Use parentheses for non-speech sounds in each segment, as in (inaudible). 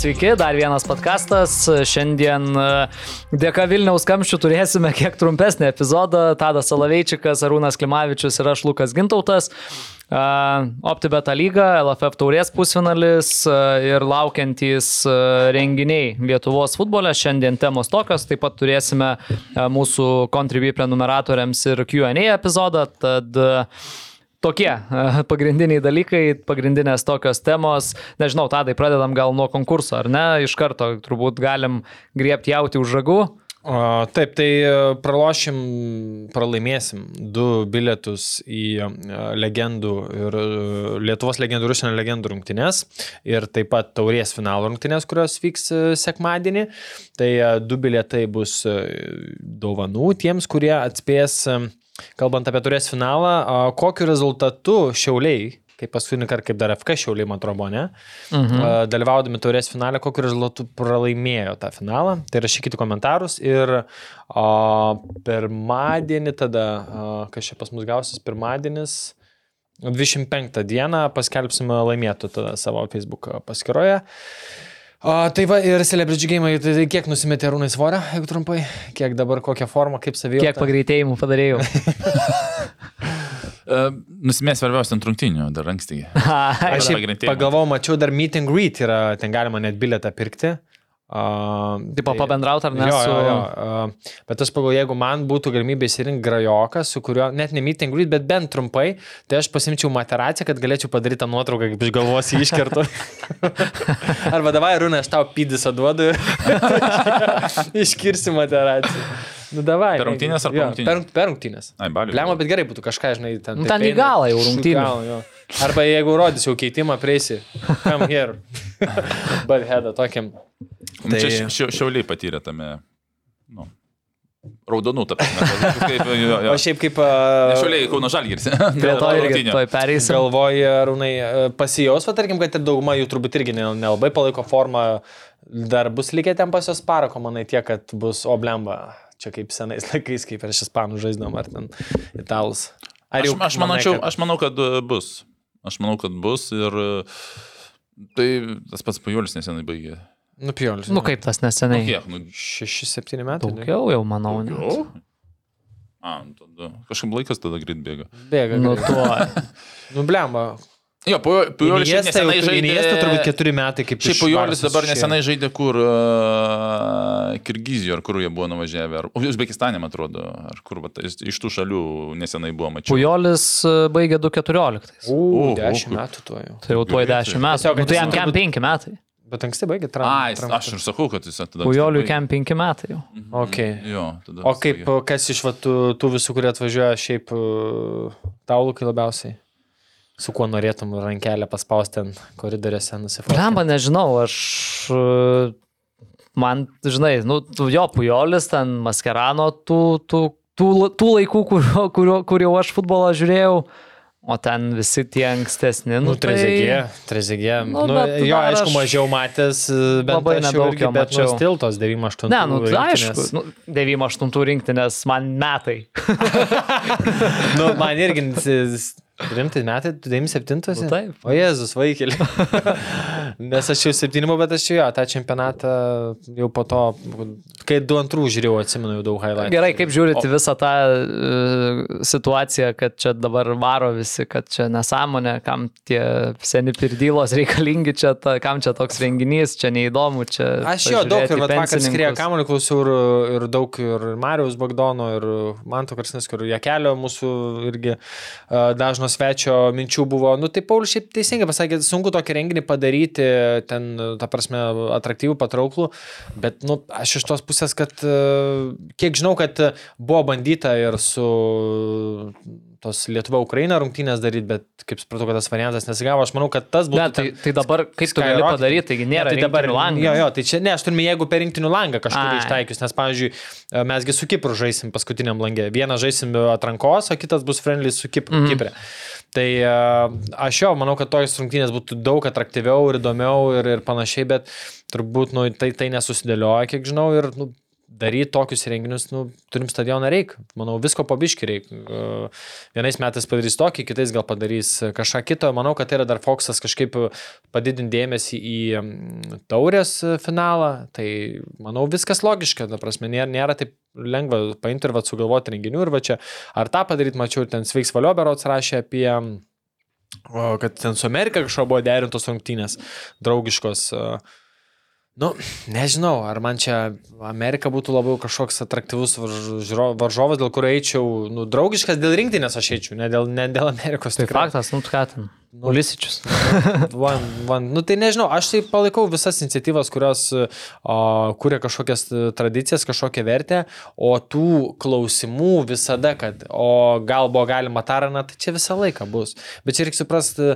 Sveiki, dar vienas podkastas. Šiandien e, dėka Vilniaus kamščių turėsime kiek trumpesnį epizodą. Tadas Salaveičikas, Arūnas Klimavičius ir aš Lukas Gintautas. E, OptiBeta lyga, LFF taurės pusfinalis e, ir laukiantys renginiai Lietuvos futbole. Šiandien temos tokios, taip pat turėsime mūsų Contribui prenumeratoriams ir QA epizodą. Tad tokie pagrindiniai dalykai, pagrindinės tokios temos. Nežinau, tadai pradedam gal nuo konkurso, ar ne? Iš karto turbūt galim griebti jauti už žagų. O, taip, tai e, pralošim, pralaimėsim du bilietus į e, legendų ir e, Lietuvos legendų ir užsienio legendų rungtynės ir taip pat taurės finalo rungtynės, kurios vyks sekmadienį. Tai du bilietai bus dovanų tiems, kurie atspės Kalbant apie turės finalą, kokiu rezultatu šiauliai, kaip paskutinį kartą, kaip dar FK šiauliai, man atrodo, ne, mhm. dalyvaudami turės finalę, kokiu rezultatu pralaimėjo tą finalą. Tai rašykite komentarus ir o, pirmadienį tada, o, kas čia pas mus gausis, pirmadienis. 25 dieną paskelbsime laimėtų tada savo Facebook paskyroje. Uh, O, tai va ir Celebrity Game, tai, tai kiek nusimetė rūnai svorio, jeigu trumpai, kiek dabar kokią formą, kaip savijauta? Kiek pagreitėjimų padarėjau? (laughs) Nusimės svarbiausia ant rungtinių, dar anksti. (laughs) Aš pagalvojau, mačiau dar meet and greet yra, ten galima net biletą pirkti. Uh, Tipo pabendrauti ar ne? Jo, su... jo, jo. Uh, bet aš pagalvoju, jeigu man būtų galimybė įsirinkti grajoką, su kuriuo, net ne meet and greet, bet bent trumpai, tai aš pasimčiau materaciją, kad galėčiau padaryti tą nuotrauką, kaip iš galvos iškertu. Arba davai, Rūna, aš tau pydisą duodu ir (laughs) iškirsi materaciją. Nu, davai. Per rungtynės ar per rungtynės? Per, rungtynės. Ai, baliu. Lemma, bet gerai būtų kažką, žinai, ten. Nu, ten į galą jau rungtynės. Arba jeigu rodys jau keitimą, prieisi. Come here. (laughs) But headą tokiam. Tai... Čia šiauliai patyrė tame. Nu. Raudonų, ta prasme. (laughs) Kaip, jo, jo. O šiaip kaip... Uh, Šiauliai, Kauno Žalgiris. Prie to irgi toj pereisi. Galvoji, Rūnai, pasijaus, va, tarkim, kad ir dauguma jų turbūt irgi nelabai palaiko formą. Dar bus likę ten pas jos parako, manai, tiek, kad bus oblemba. Čia kaip senais laikais, kaip prieš ispanų žaidžiam, ar ten italus. Ar aš, aš, manau, kad... aš manau, kad bus. Aš manau, kad bus ir tai tas pats Pajulis nesenai baigė. Nu, Pajulis. Nu, kaip tas nesenai. Nu, kiek? Nu, 6-7 metų. Daugiau jau, manau. Daugiau? A, nu tada. Kažkaip laikas tada greit bėga. Bėga. Nu, tuo. (laughs) nu, blemba. Jo, Pujolis nesenai žaidė. Iniesta turbūt keturi metai kaip Šiaip Pujolis dabar nesenai žaidė kur uh, Kirgizijoje, ar kur jie buvo nuvažiavę, ar Uzbekistane, man atrodo, ar kur, va, iš, tų šalių nesenai buvo mačiau. Pujolis baigė 2.14. U, 10 metų tuo jau. Tai jau tuo 10 metų. Nu, tai jam kem 5 metai. Bet anksti baigė traumą. Ai, aš ir sakau, kad jis tada. Pujoliui kem 5 metai jau. Mhm. Okay. Jo, o kaip, kas iš va, tų, tų visų, kurie atvažiuoja, šiaip taulukai labiausiai? Su kuo norėtum rankelę paspausti ten koridoriuose nusifotkinti? Lemba, nežinau, aš man, žinai, nu, jo pujolis, ten maskerano, tų, tų, tų, tų laikų, kur, kur, kur jau aš futbolą žiūrėjau. O ten visi tie ankstesni. Nu, nu tai... Trezegė, trezegė. Nu, nu, jo, aišku, aš... mažiau matęs, bet labai nedaug jo mačiau. Bet stiltos 98. Ne, nu, tai aišku, nu, 98 rinktinės man metai. (laughs) nu, man irgi Rimtai metai, 97? Nu, taip. O Jėzus, vaikėlė. (laughs) Nes aš jau septynimo, bet aš jau tą čempionatą jau po to, kai du antrų žiūrėjau, atsimenu jau daug highlightų. Gerai, kaip žiūrite o... visą tą uh, situaciją, kad čia dabar varo visi, kad čia nesąmonė, kam tie seni pirdylos (laughs) reikalingi, čia ta, kam čia toks renginys, čia neįdomu, čia... Aš jo daug ir vakar skriejo kamuolį klausiau ir, ir daug ir Marijos Bagdono, ir Manto Karsnis, kur Jekelio mūsų irgi uh, dažnos svečio minčių buvo, nu tai Paulius šiaip teisingai pasakė, sunku tokį renginį padaryti, ten, ta prasme, atraktyvų, patrauklų, bet, nu, aš iš tos pusės, kad kiek žinau, kad buvo bandyta ir su tos Lietuva-Ukraina rungtynės daryti, bet kaip supratau, kad tas variantas nesigavo, aš manau, kad tas būtų... Ne, tai, tai dabar kaip tu gali padaryti, taigi nėra tai dabar langą. Jo, jo, tai čia ne, aš turime, jeigu per rinktinių langą kažkur Ai. ištaikius, nes, pavyzdžiui, e, mesgi su Kipru žaisim paskutiniam langė. Vieną žaisim atrankos, o kitas bus friendly su Kipru. Mm. -hmm. Kiprė. Tai e, aš jo, manau, kad tojus rungtynės būtų daug atraktyviau ir įdomiau ir, ir panašiai, bet turbūt nu, tai, tai nesusidėlioja, kiek žinau, ir nu, daryti tokius renginius, nu, turim stadioną reikia. Manau, visko pabiški reikia. E, Vienais metais padarys tokį, kitais gal padarys kažką kito. Manau, kad tai yra dar Foxas kažkaip padidinti dėmesį į mm, taurės finalą. Tai manau, viskas logiška. Ta prasme, nėra, nėra taip lengva paimti ir vat sugalvoti renginių. Ir va čia, ar tą padaryti, mačiau, ir ten Sveiks Valioberots rašė apie o, kad ten su Amerika kažko buvo derintos rungtynės, draugiškos. e, Nu, nežinau, ar man čia Amerika būtų labiau kažkoks atraktyvus varžovas, dėl kurio eičiau, nu, draugiškas dėl rinktinės aš eičiau, ne dėl, ne dėl Amerikos. Tai tikrai. faktas, nu ką ten. Nu. Ulisičius. (laughs) Van, van, nu tai nežinau, aš tai palaikau visas iniciatyvas, kurios o, kuria kažkokias tradicijas, kažkokią vertę, o tų klausimų visada, kad o gal buvo galima taraną, tai čia visą laiką bus. Bet čia reikia suprasti,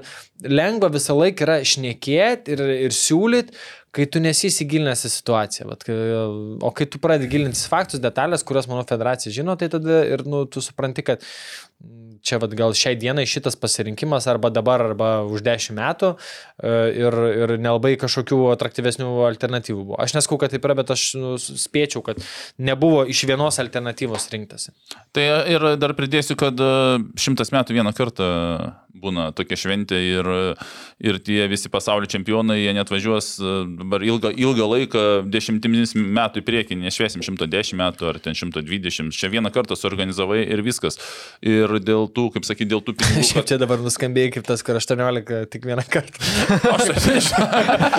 lengva visą laiką yra šnekėti ir, ir siūlyti, kai tu nesisigilinęs į situaciją. Vat, o kai tu pradedi gilintis faktus, detalės, kurias, manau, federacija žino, tai tada ir nu, tu supranti, kad mm, čia vat, gal šiai dienai šitas pasirinkimas arba dabar, arba už dešimt metų e, ir, ir nelabai kažkokių atraktyvesnių alternatyvų buvo. Aš neskau, kad taip yra, bet aš nu, spėčiau, kad nebuvo iš vienos alternatyvos rinktasi. Tai ir dar pridėsiu, kad e, šimtas metų vieną kartą būna tokia šventė ir, ir tie visi pasaulio čempionai, jie net važiuos e, dabar ilgą, ilgą laiką, dešimtimis metų į priekį, nešviesim 110 metų ar ten 120, čia vieną kartą suorganizavai ir viskas. Ir dėl tų, kaip sakyti, dėl tų (laughs) pinigų. Šiaip čia dabar nuskambėjai kaip tas, kur 18 tik vieną kartą. (laughs)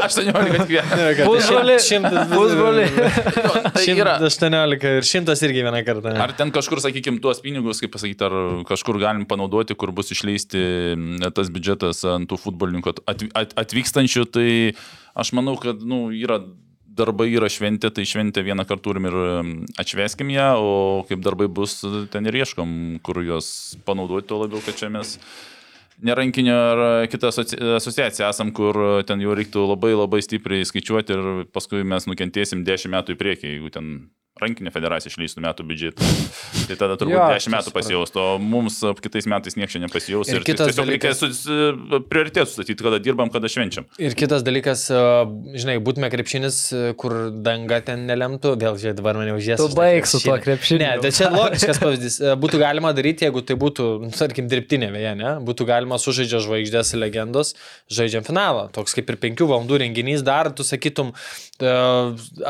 18 tik vieną. (laughs) Tai yra. 118 ir 100 irgi vieną kartą. Ar ten kažkur, sakykime, tuos pinigus, kaip pasakyti, ar kažkur galim panaudoti, kur bus išleisti tas biudžetas ant tų futbolininkų at- at- atvykstančių, tai aš manau, kad, nu, yra darbai yra šventė, tai šventė vieną kartą turim ir mm, atšveskim ją, o kaip darbai bus, ten ir ieškom, kur juos panaudoti, tuo labiau, kad čia mes nerankinio ar kita asoci- asociacija esam, kur ten jau reiktų labai labai stipriai skaičiuoti ir paskui mes nukentėsim 10 metų į priekį, jeigu ten rankinė federacija išleistų metų biudžetą. Tai tada turbūt Jo, 10 čia metų pasijaus, o mums ap, kitais metais nieko čia nepasijaus. Ir Ir, kitas tiesiog reikia dalykas- su- prioritėtų statyti, kada dirbam, kada švenčiam. Ir kitas dalykas, žinai, būtume krepšinis, e, kur danga ten nelemtų, vėl žiūrėk, dabar mane užės. Tu baig su tuo krepšiniu. Ne, tai čia logiškas pavyzdys. E, Būtų galima daryti, jeigu tai būtų, nu, tarkim, dirbtinė vėja, ne? Būtų galima sužaidžia žvaigždės legendos, žaidžiam finalą. Toks kaip ir 5 valandų renginys, dar, tu sakytum, e,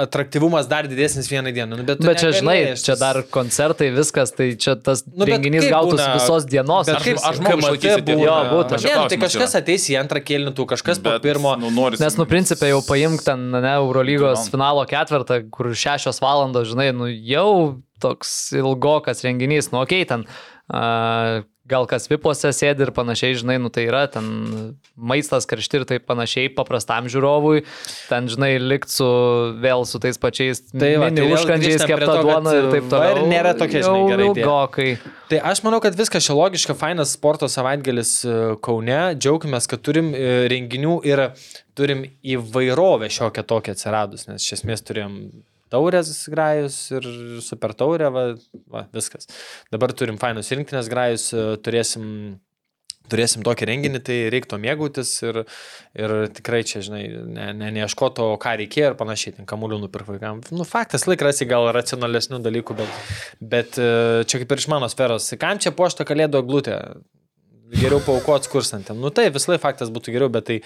atraktyvumas dar didesnis vieną dieną. Nu, bet Bet čia, žinai, čia dar koncertai, viskas, tai čia tas Nu, nu, renginys gautus būna- visos dienos. Bet kaip ar žmogų KMT išlaikysite? būna- Jo, būtent. Ne, nu, tai kažkas yra. ateis į antrą kėlintų, kažkas po Bet, pirmo. Nu, norisi, Nes, nu, principė jau paimk ten, ne, Eurolygos Nu. finalo ketvirtą, kur šešios valandos, žinai, nu, jau toks ilgokas renginys, nu, okei, okay, ten uh, gal kas vipuose sėdi ir panašiai, žinai, nu, tai yra ten maistas karšti ir taip panašiai paprastam žiūrovui, ten, žinai, likt su vėl su tais pačiais Tai mini tai kepta duona ir taip toliau. ir nėra tokia, žinai, jau gera idėja. ilgokai. Tai aš manau, kad viskas čia logiška, fainas sporto savaitgalis e, Kaune, džiaugiamės, kad turim e, renginių ir turim įvairovę šiokią tokią atsiradus, nes iš esmės turėjom taurės grajus ir super taurę, va, va, viskas. Dabar turim fainus rinktinės grajus, e, turėsim turėsim tokį renginį, tai reiktų mėgautis ir, ir tikrai čia, žinai, ne, ne, neieškoto, ką reikėjo ir panašiai, ten kamuolių nupirk vaikam. Nu, faktas, laik rasi gal racionalesnių dalykų, bet, bet e, čia kaip ir iš mano sferos. Kam čia puošta kalėdų glūtė? Geriau paukoti skursantėm. Nu tai visai faktas būtų geriau, bet tai...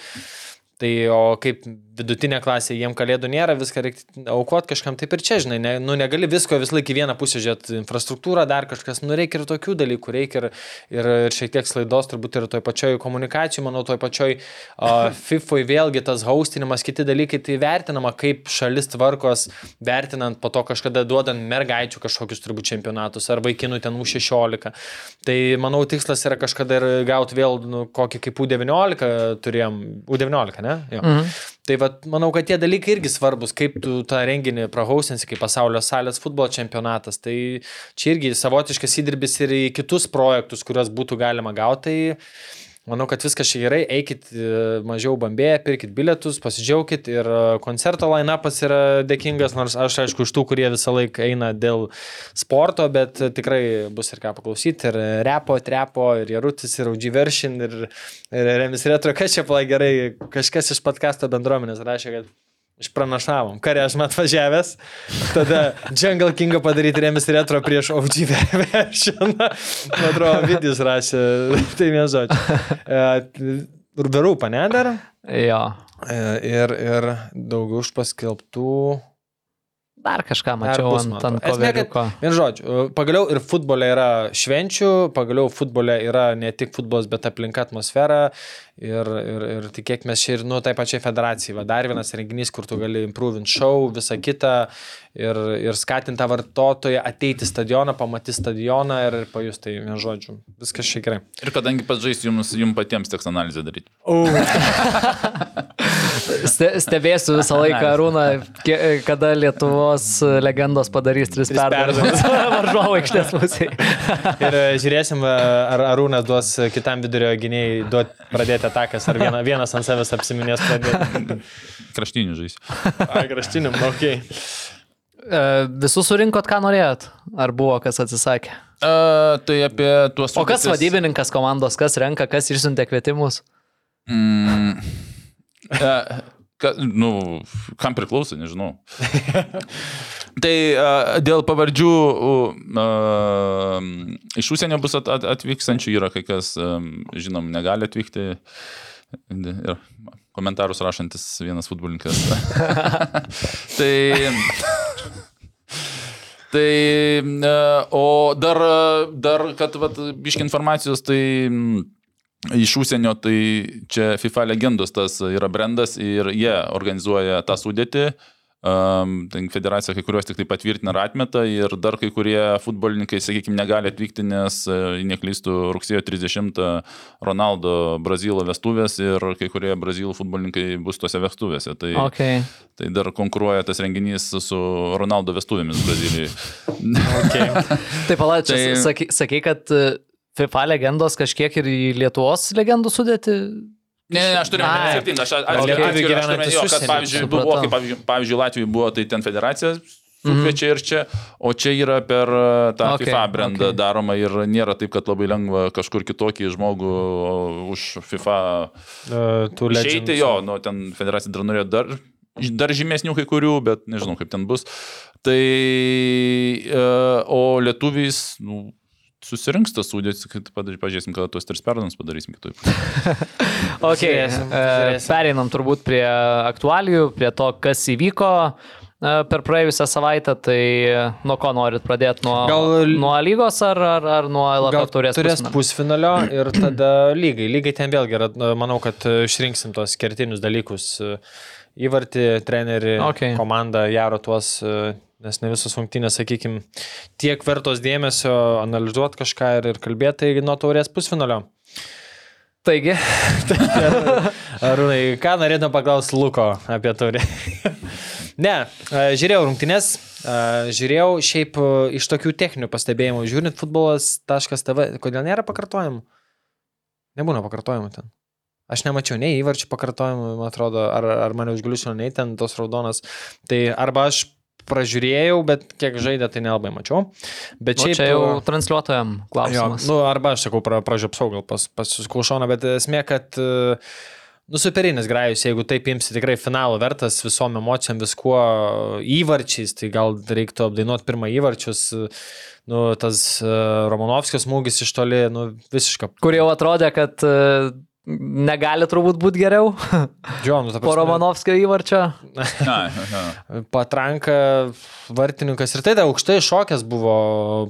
Tai o kaip vidutinė klasė, jiem kalėdų nėra, viską reikia aukoti kažkam, taip ir čia, žinai, ne, nu negali visko vis laik į vieną pusę žiūrėti, infrastruktūrą, dar kažkas, nu reikia ir tokių dalykų, reikia ir, ir, ir šiek tiek slaidos, turbūt ir toj pačioj komunikacijai, manau, toj pačioj uh, (laughs) FIFOje vėlgi tas haustinimas, kiti dalykai, tai vertinama, kaip šalis tvarkos, vertinant po to kažkada duodant mergaičių kažkokius turbūt čempionatus ar vaikinų ten U16. Tai manau, tikslas yra kažkada ir gauti vėl nu, kokį kaip U19 turėjom, U19, ne? Jo. Mhm. Tai vat, manau, kad tie dalykai irgi svarbus, kaip tu tą renginį prahausinsi, kaip pasaulio salės futbolo čempionatas. Tai čia irgi savotiškas įdirbis ir į kitus projektus, kuriuos būtų galima gauti. Tai Manau, kad viskas čia gerai, eikit e, mažiau bambėję, pirkit bilietus, pasidžiaugit ir e, koncerto line-upas yra dėkingas, nors aš aišku iš tų, kurie visą laiką eina dėl sporto, bet tikrai bus ir ką paklausyti, ir repo, trepo, ir Jarutis, ir Audži Veršin, ir, ir Remis Retro, kas čia pala gerai, kažkas iš podkasto bendruomenės rašė, kad išpranašavom. Kare aš mat važiavęs, tada Jungle Kingą padaryti remis retro prieš OG versioną. Man atrodo, vidijus rašė, tai vienas žodžiu. Urberūpa, ne dar? Jo. E, ir, ir daugiau už paskelbtų Dar kažką mačiau bus, ant, ant koveriuko. Vien žodžiu, pagaliau ir futbole yra švenčių, pagaliau futbole yra ne tik futbolas, bet aplinka atmosfera ir, ir, ir tikėkime čia ir, nu, tai pačiai federacijai. Va, dar vienas renginys, kur tu gali improvint show, visą kitą ir, ir skatinti tą vartotoją ateiti į stadioną, pamatyti stadioną ir, pajusti, tai vien žodžiu, viskas čia gerai. Ir kadangi pats žais, jums, jums patiems teks analizę daryti. Ste, (laughs) stebėsiu visą laiką Arūną, kada Lietuvos legendos padarys tris perdavimus (laughs) varžovo aikštės pusėje. Ir e, žiūrėsim, e, ar Arūnas duos kitam vidurio gynėjai duot pradėti atakas, ar viena, vienas ant savęs apsiminės pradėti. (laughs) Kraštinių žais. Ai, kraštiniam, okei. Okay. E, Visus surinkot, ką norėjot? Ar buvo kas atsisakė? Uh, tai apie tuos... O kas vadybininkas komandos, kas renka, kas išsiuntė kvietimus? Mm, ka, nu, kam priklauso, nežinau. (laughs) tai e, dėl pavardžių e, iš užsienio bus at, at, atvykstančių yra kai kas, e, žinom, negali atvykti. Ir komentarus rašantis vienas futbolininkas. (laughs) tai. Tai, e, o dar, dar kad, vat, biški informacijos, tai iš užsienio, tai čia FIFA legendos tas yra brandas ir jie organizuoja tą sudėtį. Um, federacija kai kuriuos tik tai patvirtina ir atmeta ir dar kai kurie futbolininkai, sakykime, negali atvykti, nes, e, neklystų, rugsėjo 30 Ronaldo Brazilo vestuvės ir kai kurie Brazilų futbolininkai bus tose vestuvėse. Tai, Okay. tai dar konkuruoja tas renginys su Ronaldo vestuvėmis Brazilijai. Okay. (laughs) Tai palauk, čia Tai- sakai, sakai, kad e, FIFA legendos kažkiek ir į Lietuvos legendų sudėti. Ne, ne, aš turiu Ai. skirtingą. Aš, aš, Gal aš, gyvenantys jo, kad pavyzdžiui, buvo, kaip pavyzdžiui, pavyzdžiui, Latvijai buvo, tai ten federacija sukviečia ir čia, o čia yra per uh, tą Okay, FIFA brandą okay. daroma ir nėra taip, kad labai lengva kažkur kitokį žmogų už FIFA Uh, išeiti, jo, nu, ten federacija dar norėjo dar, dar žymesnių kai kurių, bet nežinau, kaip ten bus. Tai, uh, o lietuviais, nu, susirinks tas sudėtis, kad pažiūrėsim, kada tuos tris perdavimus padarysim kitaip. (laughs) Žiūrėsim, e. Pereinam turbūt prie aktualijų, prie to, kas įvyko e, per praėjusią savaitę. Tai e, nuo ko norit pradėti? Nuo, Gal- nuo lygos ar, ar, ar nuo LFF turės? turės pusfinalio? (clears throat) ir tada lygai. Lygai ten vėlgi yra, nu, manau, kad išrinksim tos kertinius dalykus. Įvartį, trenerį, Okay. komandą, jaro tuos, nes ne visos rungtynės, sakykime, tiek vertos dėmesio analizuoti kažką ir, ir kalbėti, tai nuo taurės pusfinalio. Taigi, (laughs) Arūnai, ką norėtum paklausti Luko apie taurę? (laughs) ne, žiūrėjau rungtynės, žiūrėjau šiaip iš tokių techninių pastebėjimų, žiūrint futbolas.tv, kodėl nėra pakartojimų? Nebūna pakartojimų ten. Aš nemačiau nei įvarčių pakartojimų, man atrodo, ar, ar mane užgliušino, nei ten tos raudonas. Tai arba aš pražiūrėjau, bet kiek žaidė, tai nelabai mačiau. Bet nu, šiaip... čia jau e, transliuotojam Jo, klausimas. nu, arba aš sakau, pra, pražiopsau gal pas, pasisukau šoną, bet esmė, kad e, nu, superinis grajus, jeigu taip imsi tikrai finalo vertas visom emocijom, viskuo įvarčiais, tai gal reiktų apdainuoti pirmą įvarčius. e, Nu, tas e, Romanovskis smūgis iš toli, nu, visiška. Kur jau atrodė, kad e, negali turbūt būti geriau Džonų, ta po Romanovskio įvarčio. Patranka vartininkas ir tai da aukštai šokęs buvo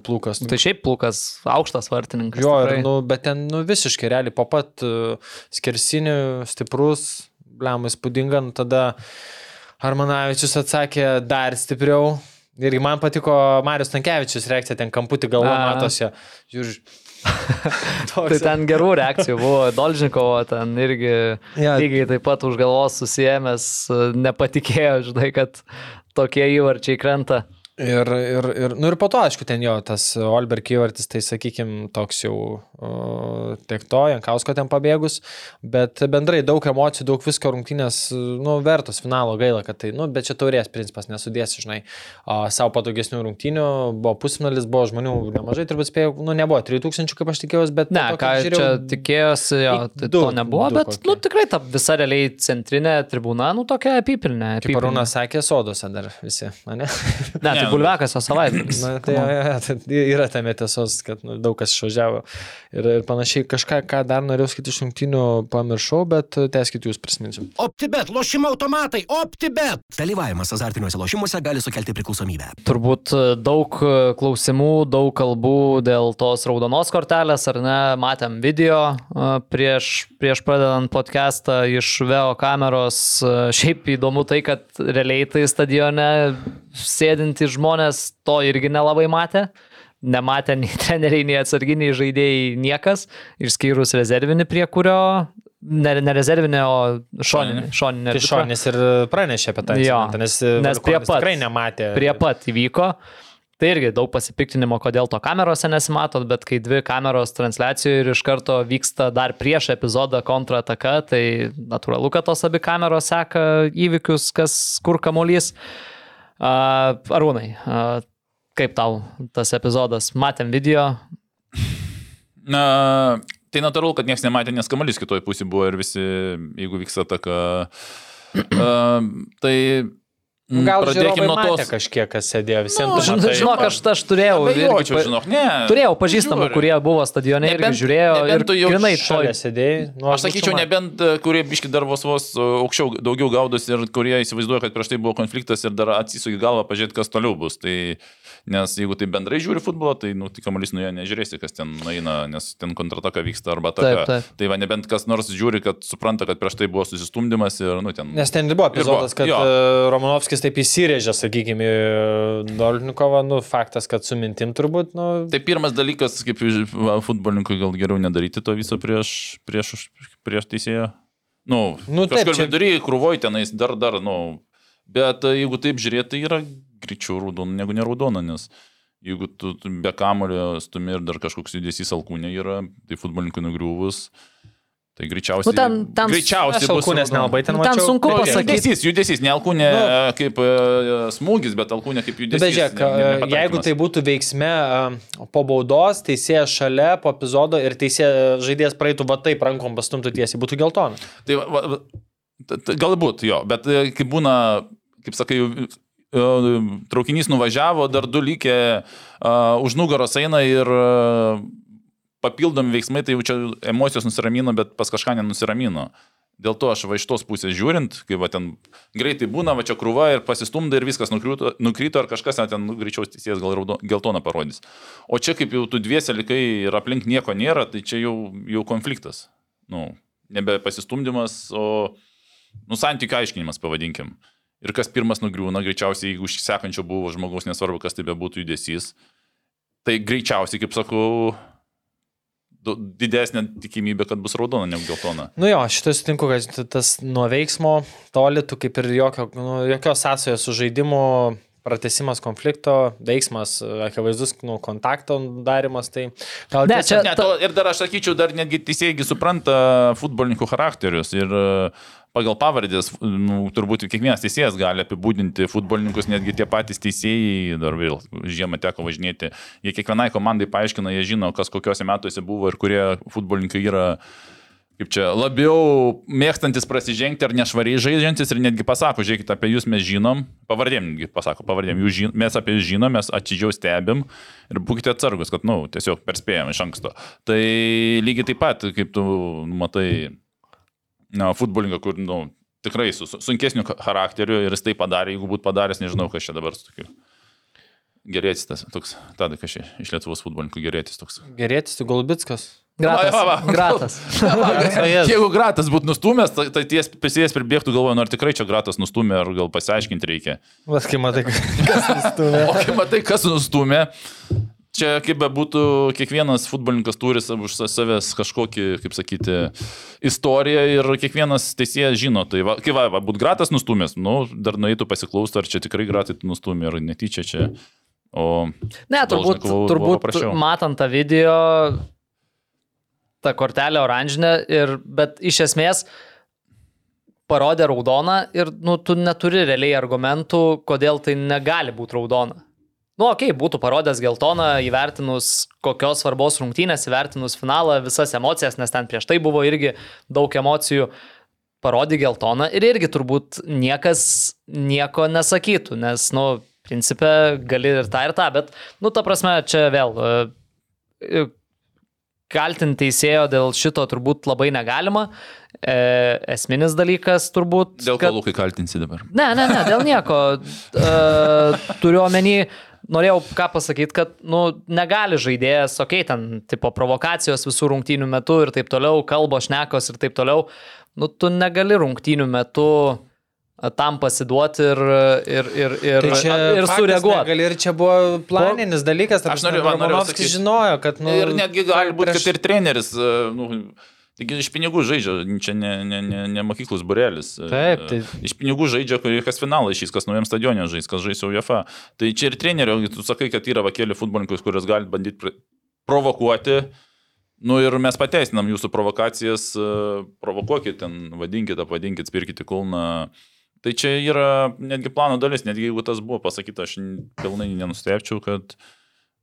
plūkas. Tai šiaip plūkas, aukštas vartininkas. Jo, ir, nu, bet ten nu, visiškai realiai po pat uh, skersinių, stiprus, blem, įspūdinga, nu, tada Armanavičius atsakė dar stipriau. Ir man patiko Marius Tankievičius reakcija, ten kamputį galvo matosi. Žiūrėjau, (laughs) Tai ten gerų reakcijų buvo, Dolžnikovo ten irgi Jo. lygiai taip pat už galvos susijęs, nepatikėjo, žinai, kad tokie įvarčiai krenta. Ir, ir, ir, nu ir po to, aišku, ten jo, tas Olberg įvartis, tai sakykime, toks jau tiek to, Jankausko ten pabėgus, bet bendrai daug emocijų, daug visko rungtynės, nu, vertos finalo gaila, kad tai, nu, bet čia taurės principas, nesudėsi, žinai, o, savo patogesnių rungtynių, buvo pusfinalis, buvo žmonių nemažai, turbūt spėjau, nu, nebuvo 3000, kaip aš tikėjausi, bet... Ne, to, ką kaip čia žiūrėjau, tikėjosi, jo, tai du- to nebuvo, du bet, kokie. nu, tikrai ta visa realiai centrinė tribūna, nu, tokia apipilnė. Kaip Arūnas sakė, sodose dar visi, ne? Ne, (laughs) tai Ne, bulvekas o savaitgalis. Na, tai, jo, jo, tai yra tame tiesos, kad nu, daug kas išvažiavo ir, ir panašiai. Kažką, ką dar norėjau skaityti iš šimtinių, pamiršau, bet teskit jūs prisiminsiu. OptiBet, lošimo automatai, OptiBet. Dalyvavimas azartiniuose lošimuose gali sukelti priklausomybę. Turbūt e, daug e, klausimų, daug kalbų dėl tos raudonos kortelės, ar ne? Matėm video e, prieš, prieš pradedant podcastą iš VEO kameros. E, Šiaip įdomu tai, kad realiai tai stadione sėdintys žmonės to irgi nelabai matė. Nematė nei (laughs) treneriai, nei atsarginiai žaidėjai niekas, išskyrus rezervinį, prie kurio, ne, ne rezervinį, o šoninį. šoninį Tai. Šonis ir pranešė apie tą incidentą, nes, nes prie pat- tikrai nematė. prie pat įvyko. Tai irgi daug pasipiktinimo, kodėl to kamerose nesimatot, bet kai dvi kameros transliacijoje ir iš karto vyksta dar prieš epizodą kontrataka, tai natūralu, kad tos abi kameros seka įvykius, kas kur kamolys. Uh, Arūnai, kaip tau tas epizodas? Matėm video. Na, tai natūralu, kad niekas nematė, nes kamuolys kitoje pusėje buvo ir visi, jeigu vyksta taka. Uh, (clears throat) tai mm, Gal pradėkim žiūrovai nuo matė tos. kažkiek, kas sėdėjo visiems. Nu, Žinok, žinok aš, aš turėjau, irgi Abejočiau, pa- žinok, ne. turėjau pažįstamų, Žiūri. kurie buvo stadione irgi Nebent- žiūrėjo ir nebent tu jau grinai Šalia sėdėjai. Nu, Aš sakyčiau, būčiau nebent e, kurie biški dar vos vos e, aukščiau daugiau gaudos ir kurie įsivaizduoja, kad prieš tai buvo konfliktas ir dar atsisuki galvą pažiūrėti, kas toliau bus. Tai, nes jeigu tai bendrai žiūri futbolą, tai, nu, tik kamuolys nuėjo nežiūrėsi, kas ten eina, nes ten kontrataka vyksta arba ta. Taip, taip. Tai va, nebent kas nors žiūri, kad supranta, kad prieš tai buvo susistumdymas ir, nu, ten. Nes ten ir buvo epizodas, kad jo. e, Romanovskis taip įsirėžė, sakykime, Dolnikovą, nu, faktas, kad su mintim turbūt, nu, Tai pirmas dalykas, kaip futbolininkui gal geriau nedaryti to viso prieš, prieš, prieš teisėją. Nu, Nu, taip, kažkur čia- vidury, krūvoj tenais dar, dar, nu. Bet e, jeigu taip žiūrėti, tai yra greičiau raudona negu neraudona, nes jeigu tu be kamulio stumi ir dar kažkoks judesys alkūnė yra, tai futbolininkui nugriuvus, tai greičiausiai... Nu, ten- ten- greičiausiai aš alkūnės nelabai ten Nu, ten sunku Nu, pasakyti. Judesys, judesys, ne alkūnė Nu. kaip smūgis, bet alkūnė kaip judesys. Bet žiūrėk, ne- ne- jeigu tai būtų veiksme po baudos, teisėjas šalia, po epizodo ir teisėjas žaidėjas praeitų va taip rankom pastumtų tiesiai, būtų geltona. Tai va, va, galbūt jo, bet e, kai būna, kaip sakai, traukinys nuvažiavo, dar du lygė uh, už nugaros eina ir uh, papildomi veiksmai, tai jau čia emocijos nusiramino, bet pas kažką nenusiramino. Dėl to aš va iš tos pusės žiūrint, kai va ten greitai būna, va čia krūva ir pasistumda ir viskas nukrito, nukrito ar kažkas net ten nu, greičiau teisėjas gal raudo, geltoną parodys. O čia kaip jau tu dviese likai ir aplink nieko nėra, tai čia jau, jau konfliktas. Nu, nebe pasistumdymas, o nu, santykių aiškinimas, pavadinkim. Ir kas pirmas nugriūna, greičiausiai, jeigu sekančio buvo žmogaus, nesvarbu, kas tai bebūtų judesys, tai greičiausiai, kaip sakau, didesnė tikimybė, kad bus raudona negu geltona. Nu jo, šitą sutinku, kad tas nuo veiksmo toli, tu kaip ir jokio, nu, jokios sąsajos su žaidimu, pratesimas konflikto, veiksmas, akivaizdus nu, kontakto darimas, tai gal Ne, tiesiog- čia- Ne, to, ir dar aš sakyčiau, dar netgi teisėjai supranta futbolininkų charakterius ir e, pagal pavardės, nu, turbūt kiekvienas teisėjas gali apibūdinti futbolininkus, netgi tie patys teisėjai, dar vėl žiemą teko važinėti, jie kiekvienai komandai paaiškina, jie žino, kas kokiuose metuose buvo ir kurie futbolininkai yra kaip čia, labiau mėgstantis prasižengti ar nešvariai žaidžiantis ir netgi pasako, žiūrėkit, apie jūs mes žinom, pavardėm pasako, pavardėm, žin, mes apie jūs žinom, mes atidžiau stebim ir būkite atsargus, kad, na, nu, tiesiog perspėjom iš anksto. Tai lygiai taip pat, kaip tu matai, na, futbolininką, kur, na, nu, tikrai su, su sunkesniu charakteriu ir jis tai padarė, jeigu būtų padaręs, nežinau, kas čia dabar su tokiu. Gerėtis tas, toks, tada kažkaip iš Lietuvos futbolininkų gerėtis toks. Gerėtis, tu Golbitskas. Gratas. Va, va, va. Gratas. (laughs) (laughs) Jeigu gratas būtų nustumęs, tai, tai ties prisijęs pribėgtų galvoju, nu ar tikrai čia gratas nustumė, ar gal pasiaiškinti reikia. Vas, kai matai, (laughs) kas nustumė. O kai matai, kas nustumė, čia kaip bebūtų, kiekvienas futbolininkas turi savo už sa- savęs kažkokį, kaip sakyti, istoriją ir kiekvienas teisėjas žino. Tai va, kai va, va būt gratas nustumės, nu, dar nueitų pasiklausti, ar čia tikrai gratai tu nustumė, ar netyčia čia. O Ne, turbūt, buvo turbūt matant tą video, ta kortelė oranžinė, ir, bet iš esmės parodė raudoną ir nu, tu neturi realiai argumentų, kodėl tai negali būti raudona. Nu, okei, okay, būtų parodęs geltoną, įvertinus kokios svarbos rungtynės, įvertinus finalą, visas emocijas, nes ten prieš tai buvo irgi daug emocijų, parodė geltoną ir irgi turbūt niekas nieko nesakytų, nes, nu, principė gali ir tą ir tą, bet, nu, ta prasme, čia vėl e, kaltinti teisėjo dėl šito turbūt labai negalima. E, esminis dalykas turbūt. dėl ko Lukai kaltinsi dabar? Ne, ne, ne, dėl nieko. E, turiu omeny, norėjau ką pasakyti, kad, nu, negali žaidėjas, okei, okay, ten, tipo, provokacijos visų rungtynių metu ir taip toliau, kalbos šnekos ir taip toliau. Nu, tu negali rungtynių metu e, tam pasiduoti ir, ir, ir, ir, Tai čia ir sureaguoti. negali Ir čia buvo planinis dalykas. Aš noriu- man Romanovskis sakyt. žinojo, kad... Nu, ir netgi gali būti, prieš- kad ir treneris, e, nu, taigi iš pinigų žaidžia, čia ne, ne, ne, ne mokyklos burelis. E, Taip, tai- Iš pinigų žaidžia, kas finalą išės, kas naujam stadionė žais, kas žais UEFA. Tai čia ir trenerio, tu sakai, kad yra vakėlį futbolininkus, kuriuos gali bandyti pr- provokuoti. Nu ir mes pateisinam jūsų provokacijas, e, provokuokit ten, vadinkit, apvadinkit, spirkite kulną. Tai čia yra netgi plano dalis, netgi jeigu tas buvo pasakyta, aš pilnai nenustepčiau, kad,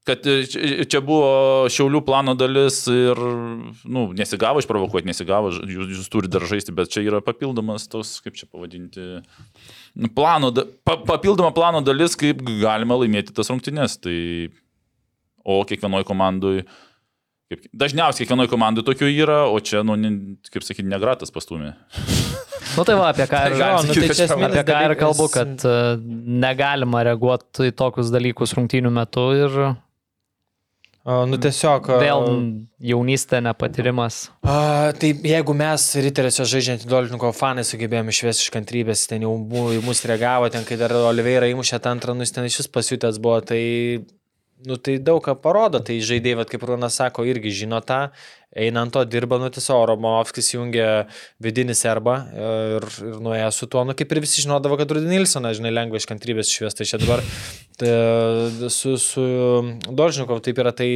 kad e, čia čia buvo šiaulių plano dalis ir, nu, nesigavo išprovokuoti, nesigavo, jūs, jūs turite dar žaisti, bet čia yra papildomas tos, kaip čia pavadinti, plano, pa, papildoma plano dalis, kaip galima laimėti tas rungtynes. Tai, o kiekvienoje komandai, kaip, dažniausiai kiekvienoje komandai tokių yra, o čia, nu, ne, kaip sakyti, negratas pastumė. Nu tai va, apie ką ir, (laughs) Jo, nu, tai čia apie ką ir kalbu, kad e, negalima reaguoti į tokius dalykus rungtynių metu ir A, Nu tiesiog... a, vėl jaunystė, nepatyrimas. A, tai jeigu mes Riteriuose žaidžiant Dolžniko fanai sugebėjome išvesti iš kantrybės, ten jau mus reagavo, ten kai dar Oliveira įmušė tą antrą, nu jis ten iš vis pasiutęs buvo, tai, nu, tai daug ką parodo, tai žaidėjai, kaip Rūnas sako, irgi žino tą, eina ant to dirba, nu tiesiog Romanovskis jungia vidinį serbą ir, ir nuėjo su tuo, nu kaip ir visi žinodavo, kad Rudy Nilsoną, žinai, lengva iš kantrybės išvesti, tai čia dabar tai, su, su Dolžnikov taip yra, tai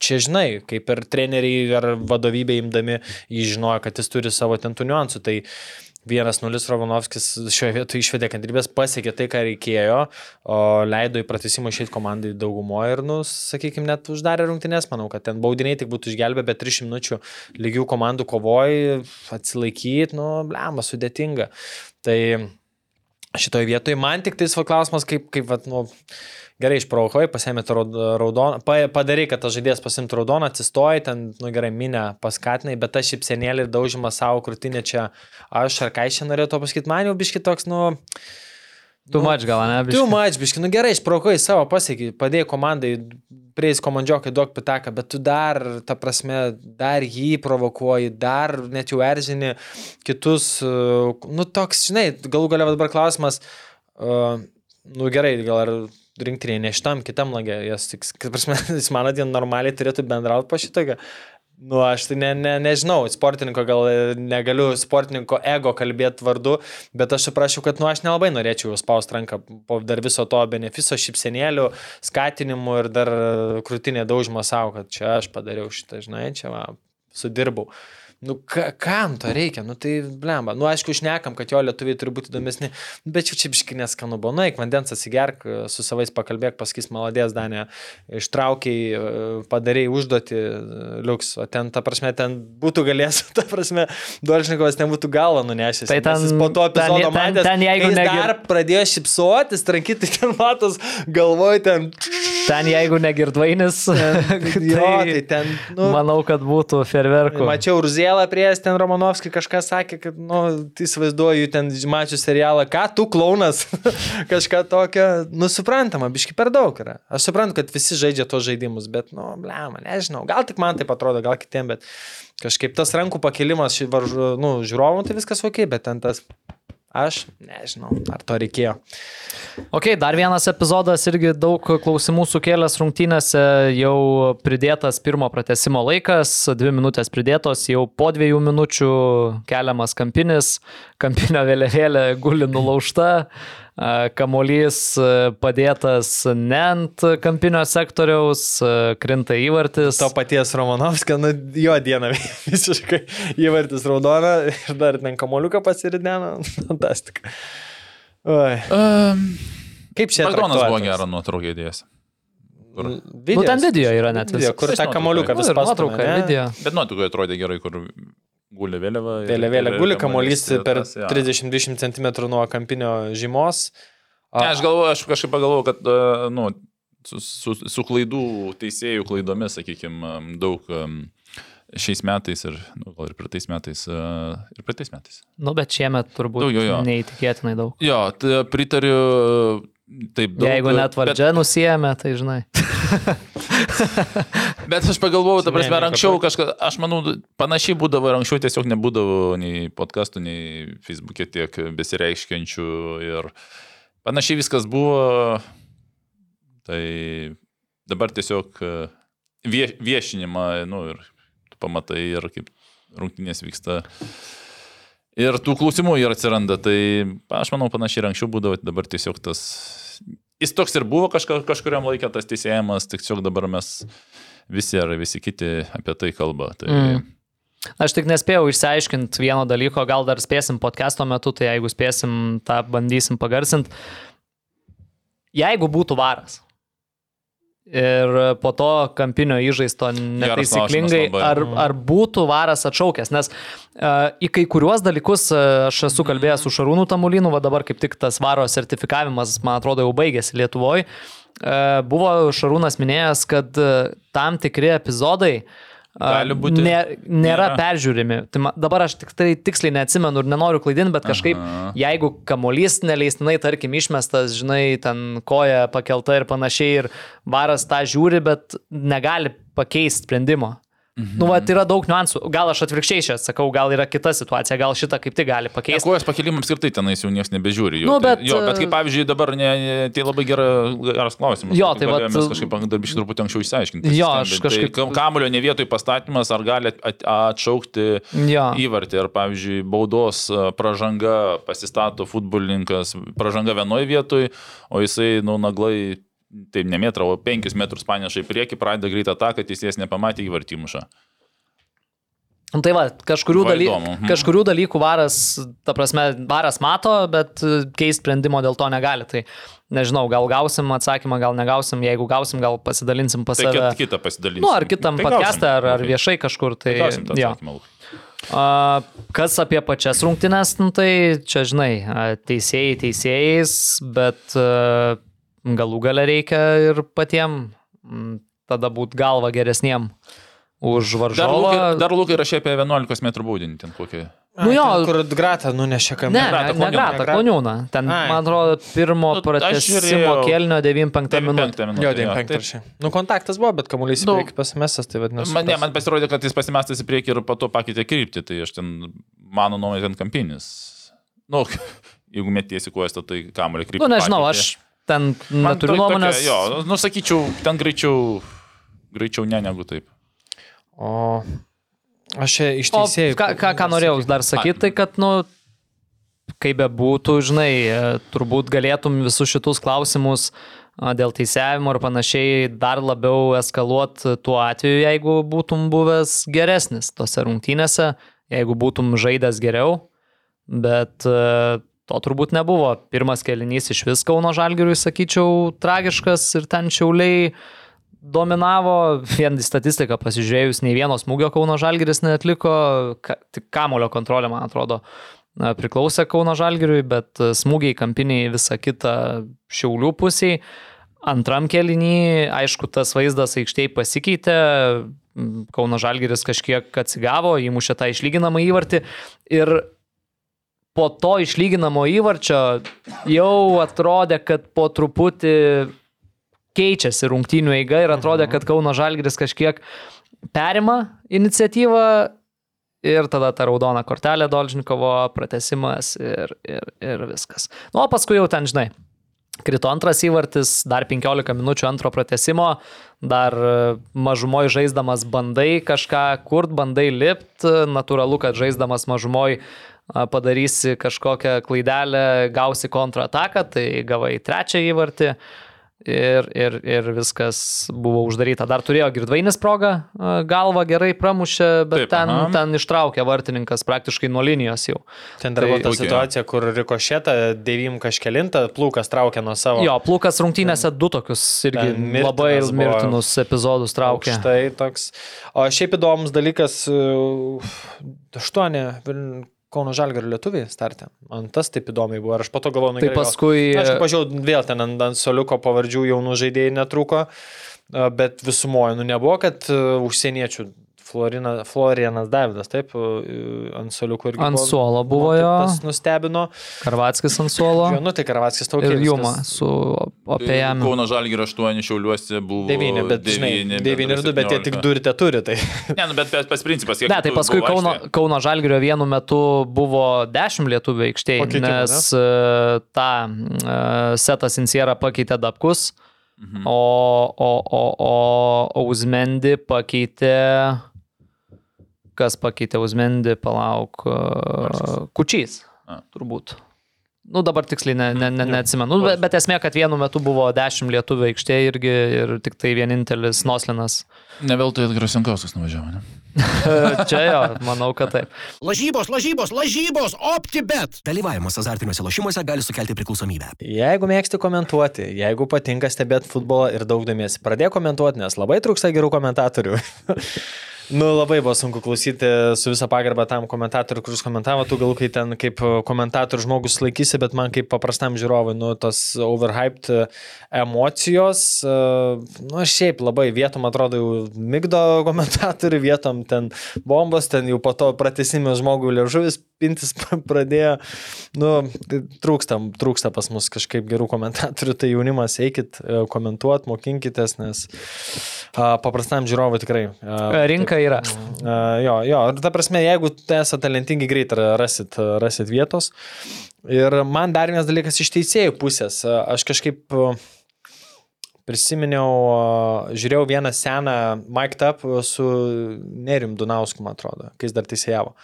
čia žinai, kaip ir treneriai ar vadovybė imdami, jį žinojo, kad jis turi savo ten tų niuansų. Tai 1-0 Rovanovskis šioje vietoje išvedė kantrybės, pasiekė tai, ką reikėjo, o leido į pratesimą išeiti komandai daugumoje ir, nu, sakykime, net uždarė rungtynės, manau, kad ten baudiniai tik būtų išgelbę, bet 3 minučių lygių komandų kovoj atsilaikyti, nu, blema, sudėtinga. Tai šitoje vietoje man tik tais va klausimas, kaip, kaip vat, nu, gerai išprovokuoji, pasėmė raudoną, pa- padarai, kad tas žaidėjas pasimtų raudoną, atsistoji, ten, nu gerai, minę paskatinai, bet aš šipsenėlį ir daužimą savo krūtinę čia, aš ar ką čia norėjau to pasakyti, man jau biški toks, nu... Tu mač gal, ne? Tu mač, biški, nu gerai, išprovokuoji savo pasiekiai, padėjai komandai, prieis komandžiokai duok pitaką, bet tu dar, ta prasme, dar jį provokuoji, dar net jau erzini kitus, uh, nu toks, žinai, galų galia dabar klausimas, uh, nu gerai, gal ar rinktinėje ne šitam, kitam lagė, tik, kaip prasme, (laughs) jis mano dien normaliai turėtų bendrauti po šitą. Nu, aš tai ne, ne, nežinau, sportininko gal e, negaliu sportininko ego kalbėti vardu, bet aš suprasčiau, kad, nu, aš nelabai norėčiau spausti ranką po dar viso to benefiso, šipsenėlių, skatinimų ir dar e, krūtinė daužimo savo, kad čia aš padariau šitą, žinai, čia va, sudirbau. Nu, ka, kam to reikia? Nu, tai blemba. Nu, aišku, šnekam, kad jo lietuviai turi būti įdomesni, bet jau čia biški neskanu buvo. Nu, eik vandens atsigerk, su savais pakalbėk, pasakys maladės, Danė, ištraukiai, e, padarėjai užduoti, e, liuks, o ten, ta prasme, ten būtų galėjęs, (laughs) ta prasme, Dolžnikovas nebūtų galvą nunešęs. Tai ten- po to ten- epizodo ten- matęs, ten jeigu kai jis negi- dar pradėjo šipsuotis, trankyti, tai ten matos, galvoj ten. Ten jeigu negirdvainis, (laughs) Jo, tai ten, nu, manau, kad būtų ferverkų. Mačiau Ruzėlą prieš ten Romanovskį kažką sakė, kad, nu, tai įsivaizduoju, ten mačiau serialą, ką tu klaunas, (laughs) kažką tokio, nu, suprantama, biški per daug yra. Aš suprantu, kad visi žaidžia tos žaidimus, bet, nu, blema, nežinau, gal tik man tai atrodo, gal kitiem, bet kažkaip tas rankų pakelimas, varžu, nu, žiūrovų, tai viskas ok, bet ten tas Aš nežinau, ar to reikėjo. Ok, dar vienas epizodas irgi daug klausimų sukėlęs rungtynėse, jau pridėtas pirmo pratesimo laikas, dvi minutės pridėtos, jau po dviejų minučių keliamas kampinis, kampinio vėliavėlė guli nulaužta, kamolys padėtas ne ant kampinio sektoriaus, krinta įvartis. To paties Romanovskio, nu jo diena (laughs) visiškai įvartis raudona ir dar ten kamoliuką pasirideno, (laughs) fantastika. Oi. Um, Kaip čia Makdonas buvo gerą nuotrauką įdėjęs. Kur? Nu, ten video yra net Video, kur tą kamoliuką Nu, vis ir nuotrauka, pastumia, ne? video. Bet nuotraukoje atrodė gerai, kur guli vėliava. Vėliavėlė ir guli kamuolys per tas, jo. 30-20 cm nuo kampinio žymos. Ne, aš galvoju, aš kažkaip pagalvoju, kad, e, nu, su, su, su klaidų teisėjų klaidomis, sakykime, daug šiais metais ir, nu, gal ir praeitais metais, e, ir praeitais metais. Nu, bet šiemet turbūt Daugiau jo. neįtikėtinai daug. Jo, tai pritariu, taip daug. Jeigu net valdžia nusijėmė, tai žinai. Bet, (laughs) bet aš pagalvojau, ta prasme, anksčiau kažkas, aš manau, panašiai būdavo ir anksčiau tiesiog nebūdavo nei podcastų, nei Facebook'e tiek besireiškiančių ir panašiai viskas buvo. Tai dabar tiesiog e, vie, viešinimą, nu ir tu pamatai ir kaip rungtynės vyksta. Ir tų klausimų ir atsiranda, tai aš manau panašiai ir anksčiau būdavo, dabar tiesiog tas... Jis toks ir buvo kažka, kažkuriam laikė tas teisėjimas, tiesiog dabar mes visi ar visi kiti apie tai kalba. Tai, mm. Aš tik nespėjau išsiaiškinti vieno dalyko, gal dar spėsim podcast'o metu, tai jeigu spėsim, tą bandysim pagarsinti. Jeigu būtų varas ir po to kampinio įžaisto netaisyklingai, ar, ar būtų varas atšaukęs, nes uh, į kai kuriuos dalykus uh, aš esu kalbėjęs su Šarūnu Tamulinu, va dabar kaip tik tas varo sertifikavimas, man atrodo, jau baigėsi Lietuvoje. Uh, buvo Šarūnas minėjęs, kad uh, tam tikri epizodai a, Gali būti- ne, nėra nėra. peržiūrimi. Tai ma, dabar aš tik tai tiksliai neatsimenu ir nenoriu klaidinti, bet kažkaip, Aha. jeigu kamolys neleistinai, tarkim, išmestas, žinai, ten koja pakelta ir panašiai, ir varas tą žiūri, bet negali pakeisti sprendimo. Mhm. Nu, va, yra daug niuansų. Gal aš atvirkščiai čia sakau, gal yra kita situacija, gal šitą kaip tik gali pakeisti. Kojos pakelimams skirtai tenais jau niekas nebežiūri. Jau, Nu, tai, bet, jo, bet e, kaip pavyzdžiui dabar, ne, tai labai gera, geras klausimas. Jo, tai vat- galėjome kažkaip darbiškai truputį anksčiau išsiaiškinti. Jo, aš skambint. kažkaip- Tai, kam- kamulio ne vietoj pastatymas, ar gali at- atšaukti Jo. įvartį, ar pavyzdžiui, baudos a, pražanga pasistato futbolininkas, pražanga vienoje vietoje, o jisai, nu, naglai, taip, ne metrą, o penkis metrus paneša į priekį, pradeda greitą ataką, teisėjas nepamatė įvartį mušą. Nu, Tai va, kažkurių, Va, daly... mhm. kažkurių dalykų varas, ta prasme, varas mato, bet keisti sprendimo dėl to negali. Tai nežinau, gal gausim atsakymą, gal negausim, jeigu gausim, gal pasidalinsim pas Tai save. kitą, pasidalinti. Nu, ar kitam podcast'e, ar, ar viešai kažkur. Tai, Gausim tą atsakymą. A, kas apie pačias rungtynes, nu, tai čia, žinai, teisėjai teisėjais, bet a, galų gale reikia ir patiem m, tada būt galva geresniem už Dar varžovą. Dar Lukai rašė apie 11 m baudinį, ten kokį. Nu jo. Ten, kur gratą nunešė Ne, kamerą. Gratą, ne, Kloniūną. Gratą, Kloniūną. Ten, Ai. man atrodo, pirmo Nu, pratesimo kelnio 95 minutė. minutė. Jo, 95 rašė. Nu, kontaktas buvo, bet kamuolys į Nu, priekį pasimestas, tai vadinasi. Man, ne, man pasirodė, kad jis pasimestas į priekį ir po to pakeitė kryptį, tai aš ten, mano nuomonė, ten kampinis. Nu, (laughs) jeigu metiesi kojas, tai kamulio kryptį. Nu, nežinau, pakeitė. aš ten neturiu nuomonės. Jo, nu, sakyčiau, ten greičiau, greičiau ne negu taip. O aš iš teisėjų. ką, ką, ką norėjau dar sakyti, tai kad, nu, kaip be būtų, žinai, e, turbūt galėtum visus šitus klausimus dėl teisėjimo ir panašiai dar labiau eskaluoti tuo atveju, jeigu būtum buvęs geresnis tose rungtynėse, jeigu būtum žaidęs geriau, bet e, to turbūt nebuvo. Pirmas kelinys iš vis Kauno Žalgiriui, sakyčiau, tragiškas ir ten šiauliai dominavo, vien statistiką pasižiūrėjus, nei vieno smūgio Kauno Žalgiris neatliko, ka, tik kamulio kontrolė, man atrodo, na, priklausė Kauno Žalgiriui, bet e, smūgiai kampiniai visą kitą šiaulių pusiai. Antram kelinį, aišku, tas vaizdas aikštėje pasikeitė, Kauno Žalgiris kažkiek atsigavo, įmušė tą išlyginamą įvartį ir po to išlyginamo įvarčio jau atrodė, kad po truputį keičiasi rungtynių eiga ir atrodė, kad Kauno Žalgiris kažkiek perima iniciatyvą Ir tada ta raudona kortelė Dolžnikovo, pratesimas ir, ir, ir viskas. Nu, o paskui jau ten, žinai, krito antras įvartis, dar 15 minučių antro pratesimo, dar e, mažumoj žaisdamas bandai kažką kurt, bandai lipt, natūralu, kad žaisdamas mažumoj a, padarysi kažkokią klaidelę, gausi kontrataką, tai gavai trečią įvartį ir, ir, ir viskas buvo uždaryta. Dar turėjo Girdvainis progą, a, galvą gerai pramušė, bet Taip, ten, aha. ten ištraukė vartininkas praktiškai nuo linijos jau. Ten dar Tai- buvo ta Tokia. situacija, kur rikošėta, devim kažkelintą, plūkas traukė nuo savo. Jo, plūkas rungtynėse du tokius irgi ten mirtinas labai mirtinus epizodus traukė. Štai toks. O šiaip įdomus dalykas, uh, aštuoni Viln- Kauno Žalgario lietuviai startė. Man tas taip įdomiai buvo. Ir aš po to galvoju, nu, Tai paskui... Aš pažiūrėjau, vėl ten ant, ant soliuko pavardžių jaunų žaidėjų netruko, bet visumoje, nu nebuvo, kad užsieniečių Florina, Florianas Davidas, taip, ant soliuko irgi. Ant buvo- suolo buvo jo. Tas nustebino. Karvatskis ant suolo. Jo, nu tai Karvatskis tau Ir Juma su opėjami. Kauno Žalgirio 8 šiauliuose buvo. 9, bet žinai, 9 ir 2, bet jie tik 17. 2 ir te turi. Tai. (laughs) Ne, nu, bet pas principas, kiek Ne, tai paskui Kauno, aikštėje? Kauno Žalgirio vienu metu buvo 10 lietuvių aikštėje, nes e, tą e, setą Sincierą pakeitė Dabkus, Mhm. o, o, o, o Uzmendi pakeitė... Kas pakeitė Uzmendi, palauk, e, Kučys, A. turbūt. Nu, dabar tiksliai ne, ne, ne, neatsimenu, Nu, bet, bet esmė, kad vienu metu buvo 10 lietuvių aikštėje irgi ir tik tai vienintelis Noslinas. Ne veltui Edgaras Jankauskas nuvažiavo, ne? Čia jo, manau, kad taip. Lažybos, lažybos, lažybos, OptiBet. Dalyvavimas azartiniuose lošimuose gali sukelti priklausomybę. Jeigu mėgsti komentuoti, jeigu patinka stebėti futbolą ir daug domiesi, pradėk komentuoti, nes labai trūksta gerų komentatorių. (laughs) Nu, labai buvo sunku klausyti su visą pagarbą tam komentatoriui, kuris komentavo, tu gal kai ten kaip komentatorius žmogus laikysi, bet man kaip paprastam žiūrovui, nu, tos overhyped emocijos, nu, šiaip labai vietom atrodo jau mygdo komentatorių, vietom ten bombos, ten jau po to pratesimės žmogui liežuvis pintis (laughs) pradėjo, nu, tai trūksta, trūksta pas mus kažkaip gerų komentatorių, tai jaunimas eikit e, komentuot, mokinkitės, nes a, paprastam žiūrovui tikrai. a, Rinka yra. A, Jo, jo, ir ta prasme, jeigu esate talentingi, greit rasit, rasit vietos. Ir man dar vienas dalykas iš teisėjų pusės. A, Aš kažkaip prisiminiau, žiūrėjau vieną seną Mike Up su Nerim Dunausku, man atrodo, kai jis dar teisėjavo.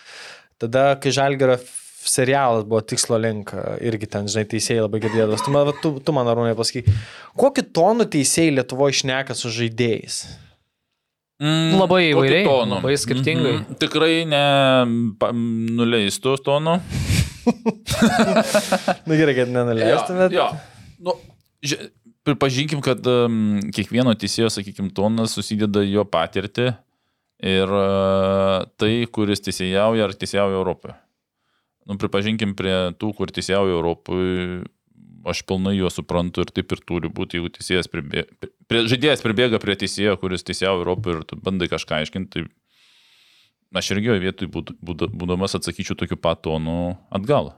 Tada, kai Žalgerio serialas buvo tikslo link, irgi ten, žinai, teisėjai labai girdėdavos. Tu, man- tu, tu man arūnai pasaky, kokį tonų teisėjai Lietuvoje išneka su žaidėjais? Mm, Labai kokiu įvairiai, tonu? labai skirtingai. Mhm. Tikrai ne nuleistų tonų. Na (laughs) Nu, gerai, kad nenuleistumėt. Jo, jo. Nu, ži- pripažinkim, kad um, kiekvieno teisėjo, sakykim, tonas susideda jo patirtį ir uh, tai, kuris teisėjauja ar teisėjauja Europoje. Nu, pripažinkim prie tų, kur teisėjauja Europoje, aš pilnai juos suprantu ir taip ir turi būti, jeigu teisėjas pribėga, prie, žaidėjas pribėga prie teisėjo, kuris teisėjauja Europoje ir tu bandai kažką aiškinti, tai aš irgi jo vietoj būd, būd, būdamas atsakyčiau tokiu pat tonu atgal.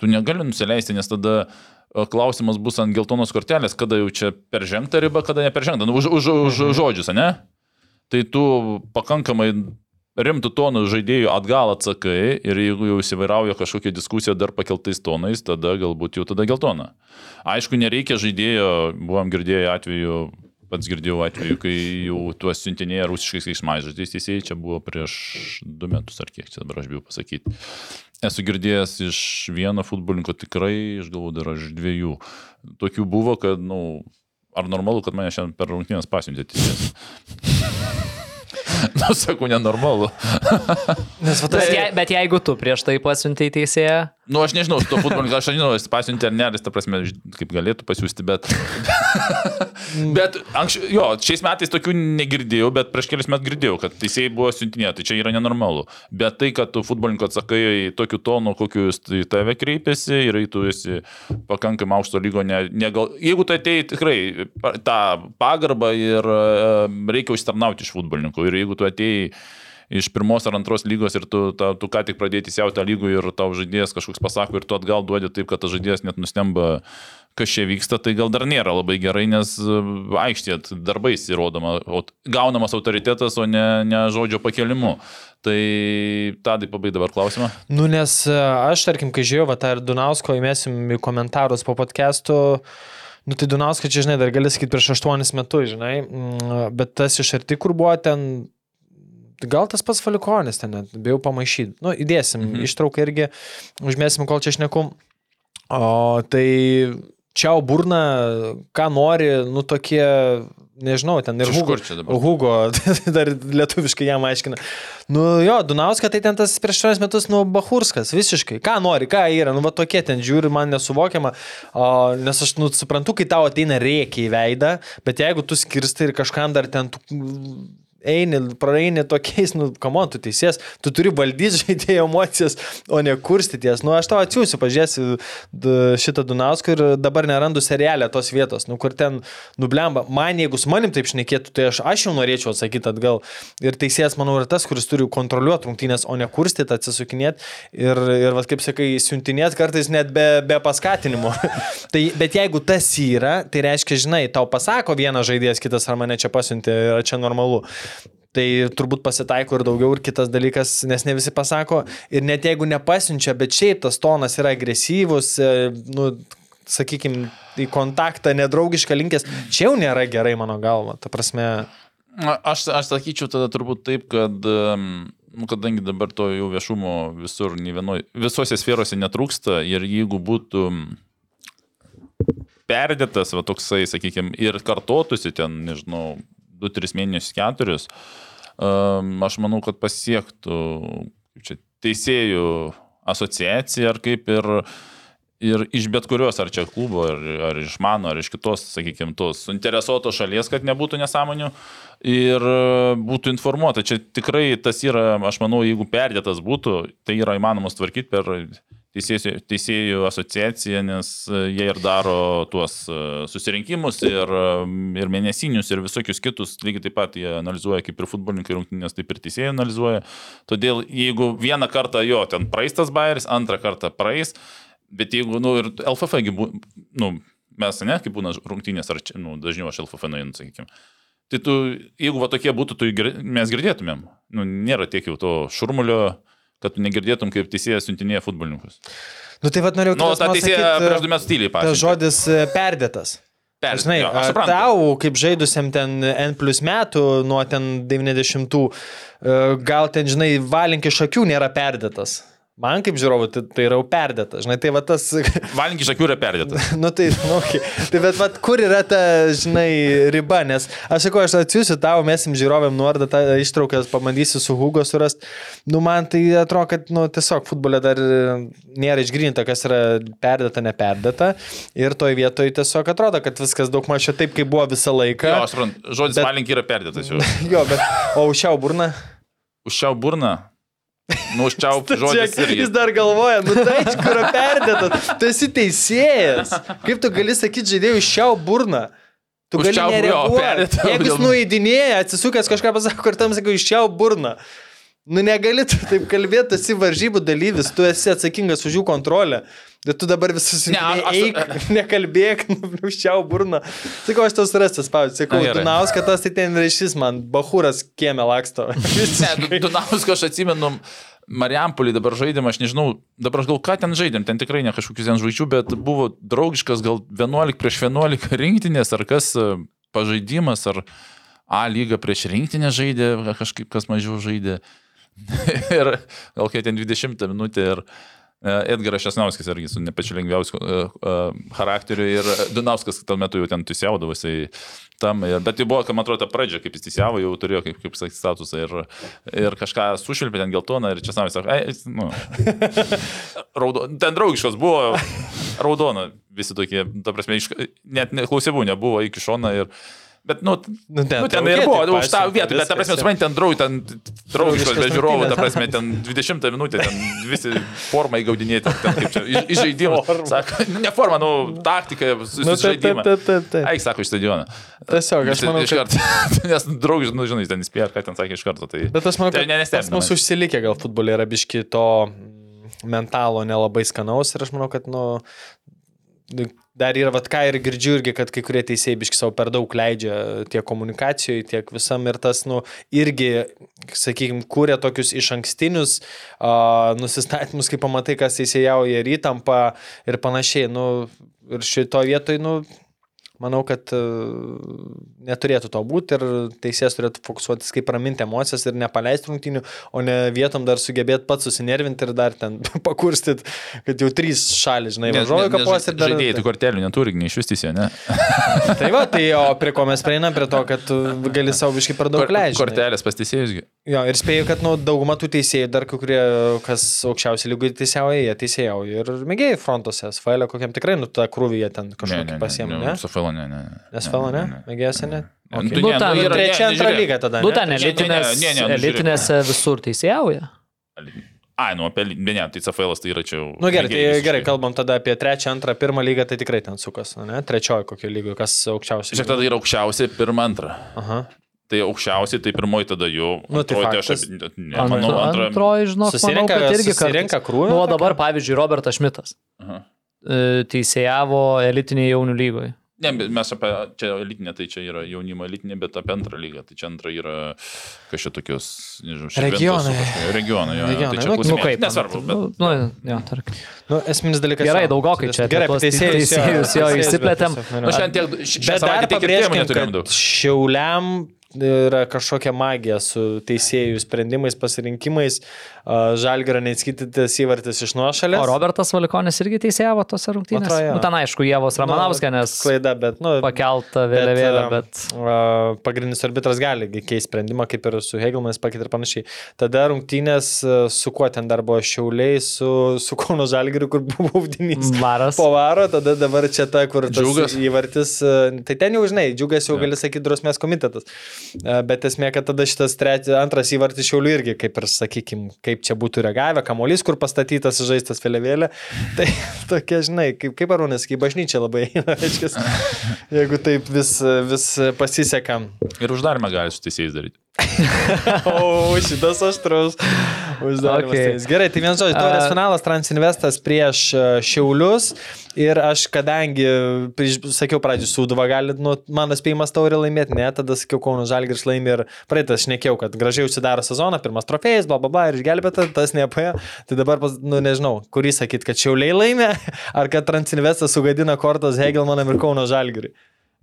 Tu negali nusileisti, nes tada e, klausimas bus ant geltonos kortelės, kada jau čia peržengta riba, kada neperžengta. Nu, už, už, už žodžius, ne? Tai tu pakankamai rimtų tonų žaidėjų atgal atsakai ir jeigu jau įsivairauja kažkokia diskusija dar pakeltais tonais, tada galbūt jau tada geltona. Aišku, nereikia žaidėjo, buvom girdėję atveju, pats girdėjau atveju, kai jau tuos siuntinėja rusiškais keiksmažodžiais teisėjai, čia buvo prieš du metus ar kiek, čia dabar aš bijau pasakyti. Esu girdėjęs iš vieno futbolininko tikrai, aš galvoju, dar iš dviejų. Tokių buvo, kad, na, nu, ar normalu, kad mane šiandien per rungtynės pasiuntė teisėjas. (laughs) Na, sakau, nenormalu. Nes va Bet, tas... je, bet jeigu tu prieš tai pasiuntėjai teisėją, Nu, aš nežinau, su to futbolininkas, aš nežinau, jis pasiuntė ar ne, ar jis, ta prasme, kaip galėtų pasiūsti, bet... bet anksčiau, jo, šiais metais tokių negirdėjau, bet prieš kelius metus girdėjau, kad teisėjai buvo siuntinė, tai čia yra nenormalu. Bet tai, kad tu futbolininku atsakai tokiu tonu, kokiu jis į tave kreipiasi ir tu esi pakankamai aukšto lygo, ne, negal... jeigu tu atei tikrai tą pagarbą ir e, reikia užsitarnauti iš futbolininkų ir jeigu tu atei iš pirmos ar antros lygos ir tu, ta, tu ką tik pradėjai teisiauti tą lygų ir tau žaidėjas kažkoks pasako ir tu atgal duodi taip, kad tas žaidėjas net nustemba, kas čia vyksta, tai gal dar nėra labai gerai, nes e, aikštėje darbais įrodoma, gaunamas autoritetas, o ne, ne žodžio pakelimu. Tai tadai pabai dabar klausimą. Nu, nes e, aš, tarkim, kai žiūrėjau, va, tą ir Dunausko įmėsim į komentarus po podcast'o, nu, tai Dunausko čia, žinai, dar gali sakyti prieš aštuonis metus, žinai, mm, bet tas iš arti, kur buvo ten, gal tas pats falikonis ten, bijau pamaišyti. Nu, įdėsim, mhm. ištrauką irgi, užmėsim, kol čia šneku. O tai čia burna, ką nori, nu tokie, nežinau, ten ir Hugo? Hugo, (laughs) dar lietuviškai jam aiškina. Nu jo, Dunauska tai ten tas prieš 8 metus, nu, Bahurskas, visiškai. Ką nori, ką yra, nu, va tokie ten žiūri, man nesuvokiama, o, nes aš, nu, suprantu, kai tau ateina reikia į veidą, bet jeigu tu skirstai ir kažkam dar ten tu eini, praeini tokiais, nu, kamon, tu teisės, tu turi valdyti (laughs) žaidėjo emocijas, o ne kurstyties. Nu, aš tau atsiųsiu, pažiūrėsiu šitą Dunauską ir dabar nerandu serialę tos vietos, nu, kur ten nublemba. Man, jeigu su manim taip šnekėtų, tai aš, aš jau norėčiau atsakyti atgal. Ir teisėjas, manau, yra tas, kuris turi kontroliuoti rungtynės, o ne kurstyti, atsisukinėti ir, ir va, kaip sakai, siuntinėti kartais net be, be paskatinimo. (laughs) tai, bet jeigu tas yra, tai reiškia, žinai, tau pasako vienas žaidėjas, kitas ar mane čia pasiuntė, yra čia normalu. Tai turbūt pasitaiko ir daugiau, ir kitas dalykas, nes ne visi pasako, ir net jeigu nepasiunčia, bet šiaip tas tonas yra agresyvus, e, nu, sakykime, į kontaktą nedraugišką linkęs, čia jau nėra gerai mano galva. Ta prasme, Aš, aš sakyčiau tada turbūt taip, kad, em, nu, kadangi dabar to jau viešumo visur, vienoj, visose sferose netrūksta ir jeigu būtų perdėtas, va toksai, sakykime, ir kartotųsi ten, nežinau, 2-3 mėnesius, 4, um, aš manau, kad pasiektų čia, teisėjų asociacija ar kaip ir Ir iš bet kurios, ar čia klubo, ar, ar iš mano, ar iš kitos, sakykime, tos suinteresuotos šalies, kad nebūtų nesąmonių ir e, būtų informuota. Čia tikrai tas yra, aš manau, jeigu perdėtas būtų, tai yra įmanomas tvarkyti per teisėjų, teisėjų asociaciją, nes e, jie ir daro tuos e, susirinkimus ir, ir mėnesinius ir visokius kitus, lygiai taip pat jie analizuoja kaip ir futbolininkai rungtynės, taip ir teisėjai analizuoja. Todėl jeigu vieną kartą jo ten praeistas bairis, antrą kartą praeis, Bet jeigu, nu, ir LFF, nu, mes, ne, kaip būna rungtynės, ar nu, dažniau aš LFF nueinu, sakykime. Tai tu, jeigu va tokie būtų, tai gir- mes girdėtumėm. Nu, nėra tiek jau to šurmulio, kad tu negirdėtum, kaip teisėjas siuntinėja futbolininkus. nu tai vad norėjau Nu, tą teisėją sakyt, prieš du metus tyliai Tas pasakė. žodis e, perdėtas. Žinai, jo, aš suprantu. tau, kaip žaidusiam ten N plus metų, nuo ten 90-ų, e, gal ten, žinai, valink iš akių nėra perdėtas. Man kaip žiūrovui, tai, tai yra jau perdėta. Žinai, tai va tas... (laughs) Valink iš akių yra perdėtas. (laughs) nu tai, nu, okay. tai bet vat, kur yra ta, žinai, riba, nes aš sakau, aš atsiųsiu tau, mesim žiūrovėm nuorodą, tą ištrauką pabandysiu su Hugo surasti. Nu, man tai atrodo, kad, nu, tiesiog futbole dar nėra išgrinta, kas yra perdėta, neperdėta. Ir toj vietoj tiesiog atrodo, kad viskas daug mažiau taip, kaip buvo visą laiką. Jo, aš suprantu, žodis Bet- valink yra perdėtas jau. (laughs) jo bet o užšiau burną. Užčiau burną. Nu, užčiau (laughs) žodis Žiūrėk, irgi. Jis dar galvoja, nu tai kur yra perdėtas. Tu esi teisėjas. Kaip tu gali sakyti žaidėjui šiau burną? Tu gali nereaguoti. Jeigu jis nueidinėja, atsisukęs kažką pasako, ir tam sakai, iššiau burną. Nu negali taip kalbėti, esi varžybų dalyvis, tu esi atsakingas už jų kontrolę. Bet tu dabar visus Ne, aš- aš- eik, (laughs) nekalbėk, nušiau burną. Sakau, aš tau surasti spaudžiu. Sakau. Dunauskas tas tai ten rašys man, Bahūras kiemė laksto. Ne, Dunauską aš atsimenu, Mariampolį dabar žaidėm, aš nežinau, dabar aš gal ką ten žaidėm, ten tikrai ne kažkokius ten žvaigždžių, bet buvo draugiškas gal 11 prieš 11 (laughs) rinktinės, ar kas e, pažaidimas, ar A lyga prieš rinktinę žaidė, kažkaip kas mažiau žaidė. (laughs) ir gal kai ten 20 minutė ir e, Edgaras Šesnauskas irgi su ne pačiu lengviausiu e, e, charakteriu ir Dunauskas tuo metu jau ten tusiaudavosi tam, ir, bet tai buvo, kad man atrodo, ta pradžia, kaip jis teisėjavo, jau turėjo, kaip, kaip sakyti, statusą ir, ir kažką sušilpė ten geltoną ir Česnauskas sako, ai, nu, (laughs) raudo, ten draugiškas buvo, raudona, visi tokie, ta prasme, iš, net ne, klausimų nebuvo iki šoną ir Bet, nu, Nu, ten nu, ten ir buvo, tik už tą vietą, bet, ta prasme, jo. suprantate, ten draug, ten Draugiškos be žiūrovų, ta prasme, ten 20 minutė, ten visi formą įgaudinėti, ten kaip čia, iš- iš žaidimo. Forma. Sako, nu, ne forma, nu, taktika, Nu, susižaidimą. Eik, sako, iš stadiono. Tiesiog, aš manau, iš karto. (laughs) Nes draugiškai, nu, žinai, ten įspėjo, ką ten sakė iš karto. Tai... Bet aš manau, Tai kad mus manęs. užsilikė gal futbolė yra biški to mm, mentalo nelabai skanaus ir aš manau, kad, nu, dar yra, vad ką ir girdžiu irgi, kad kai kurie teisėjai biški savo per daug leidžia tiek komunikacijoje, tiek visam ir tas, nu, irgi, sakykime, kūrė tokius iš ankstinius uh, nusistatymus, kai pamatai, kas teisėjauja ir įtampa ir panašiai, nu, ir šito vietoj, nu, Manau, kad e, neturėtų to būti ir teisėjas turėtų fokusuotis, kaip raminti emocijas ir nepaleisti rungtinių, o ne vietom dar sugebėti pats susinervinti ir dar ten (laughs) pakurstyti, kad jau trys šalis, žinai, važiuoju kapos ir dar... Žaidėjai tų kortelių neturi, nei iš vis teisė, ne? tai va, tai o prie ko mes prieinam, prie to, kad gali savo biškai per daug leidžiu. Kortelės pas teisėjusgi. Jo, ir spėju, kad nu, dauguma tų teisėjų, dar kai kurie, kas aukščiausiai lygiai teisėjauja, jie teisėjauja ir mėgėjai frontuose, SFL, kokiam tikrai, nu, tą krūvį jie ten kažkokį pasiemė, ne? SFL, ne, ne. SFL, ne? Mėgėjose, ne? Okay. Nu, ten Nu, trečia, antra lyga tada. Nu, ne? ten elitinės, ne, ne, ne, nu, žiūrėk. elitinėse visur teisėjauja. Ai, nu, apie, ne, ne, tai CFL tai yra čia jau. Nu gerai, tai gerai, kalbam tada apie trečią, antrą, pirmą lygą, tai tikrai ten sukas, ne? Trečioji kokio lygio, kas aukščiausiai. Žiūrėk, tada yra aukščiausia pirma, antra. Aha. Tai aukščiausiai, tai pirmoji tada jau. Nu, tai antroji, aš faktas. apie- ne, manau, antra. Antroji, žinok, Susirenka- manau, kad irgi susirenka krūvį Nu, o dabar, pavyzdžiui, Robertas Šmitas Aha. e, teisėjavo elitinėje jaunių lygoje. Ne, bet mes apie čia elitinę, tai čia yra jaunimo elitinė, bet apie antrą lygą. Tai čia antra yra kažkokie tokios, nežinau, Regionai. Regionai, jo. jo, Regionai, Tai čia nu, Nu klausimai. kaip, Nesvarbu, nu, bet. nu, jo, tarkim. Nu, esminis dalykas. Gerai, daugokai čia Gerai, teisėjus, teisėjus jo išsiplėtėm. tiesiog, Nu, šiandien tiek, savaitę tiek ir pabrėžkim, neturėjom daug. šiauliam yra kažkokia magija su teisėjų sprendimais, pasirinkimais. Žalgara neatskaitytas įvartis iš nuošalės. O Robertas Valikonis irgi teisėjavo. Man atrodo, jo. Nu, ten aišku, Jėvos Ramanauskas, nes Klaida, bet, nu, pakelta vėliavėlė, bet... a, pagrindinis arbitras gali keisti sprendimą, kaip ir su Hegelmanis pakeitė ir panašiai. Tada rungtynės su kuo ten dar buvo šiauliai, su, su Kauno Žalgiriu, kur buvo Uvdinys. Varas. Po varo, tada dabar čia ta, kur tas Džiugas. įvartis. Tai ten jau žinai, džiugas jau gali sakyti drusmės komitetas. A, Bet esmė, kad tada šitas treti, antras įvartis šiaulių irgi, kaip ir sakykim, kaip čia būtų reagavę, kamolys, kur pastatytas žaistas vėliavėlė. (laughs) Tai tokie, žinai, kaip, kaip arūnės, kaip bažnyčia labai eina, reiškia, (laughs) jeigu taip vis, vis pasiseka. Ir uždarimą gali su teisėjais daryti. O, šitas aštrus. Uždarimas. Okay. Okay. Gerai, tai vienas žodis, taurės finalas Transinvestas prieš e, Šiaulius. Ir aš, kadangi, prieš, sakiau pradžiu, Sūduva gali, nu, mano spėjimas taurė laimėti, ne, tada sakiau, Kauno Žalgiris laimė ir praeitas šnekėjau, kad gražiai užsidaro sezoną, pirmas trofėjas, bla, bla, bla, ir išgelbėta, tas nepaėjo. Tai dabar, nu, nežinau, kurį sakyt, kad Šiauliai laimė, (laughs) ar kad Transinvestas sugadina kortas Hegelmanam ir Kauno Žalgiriui.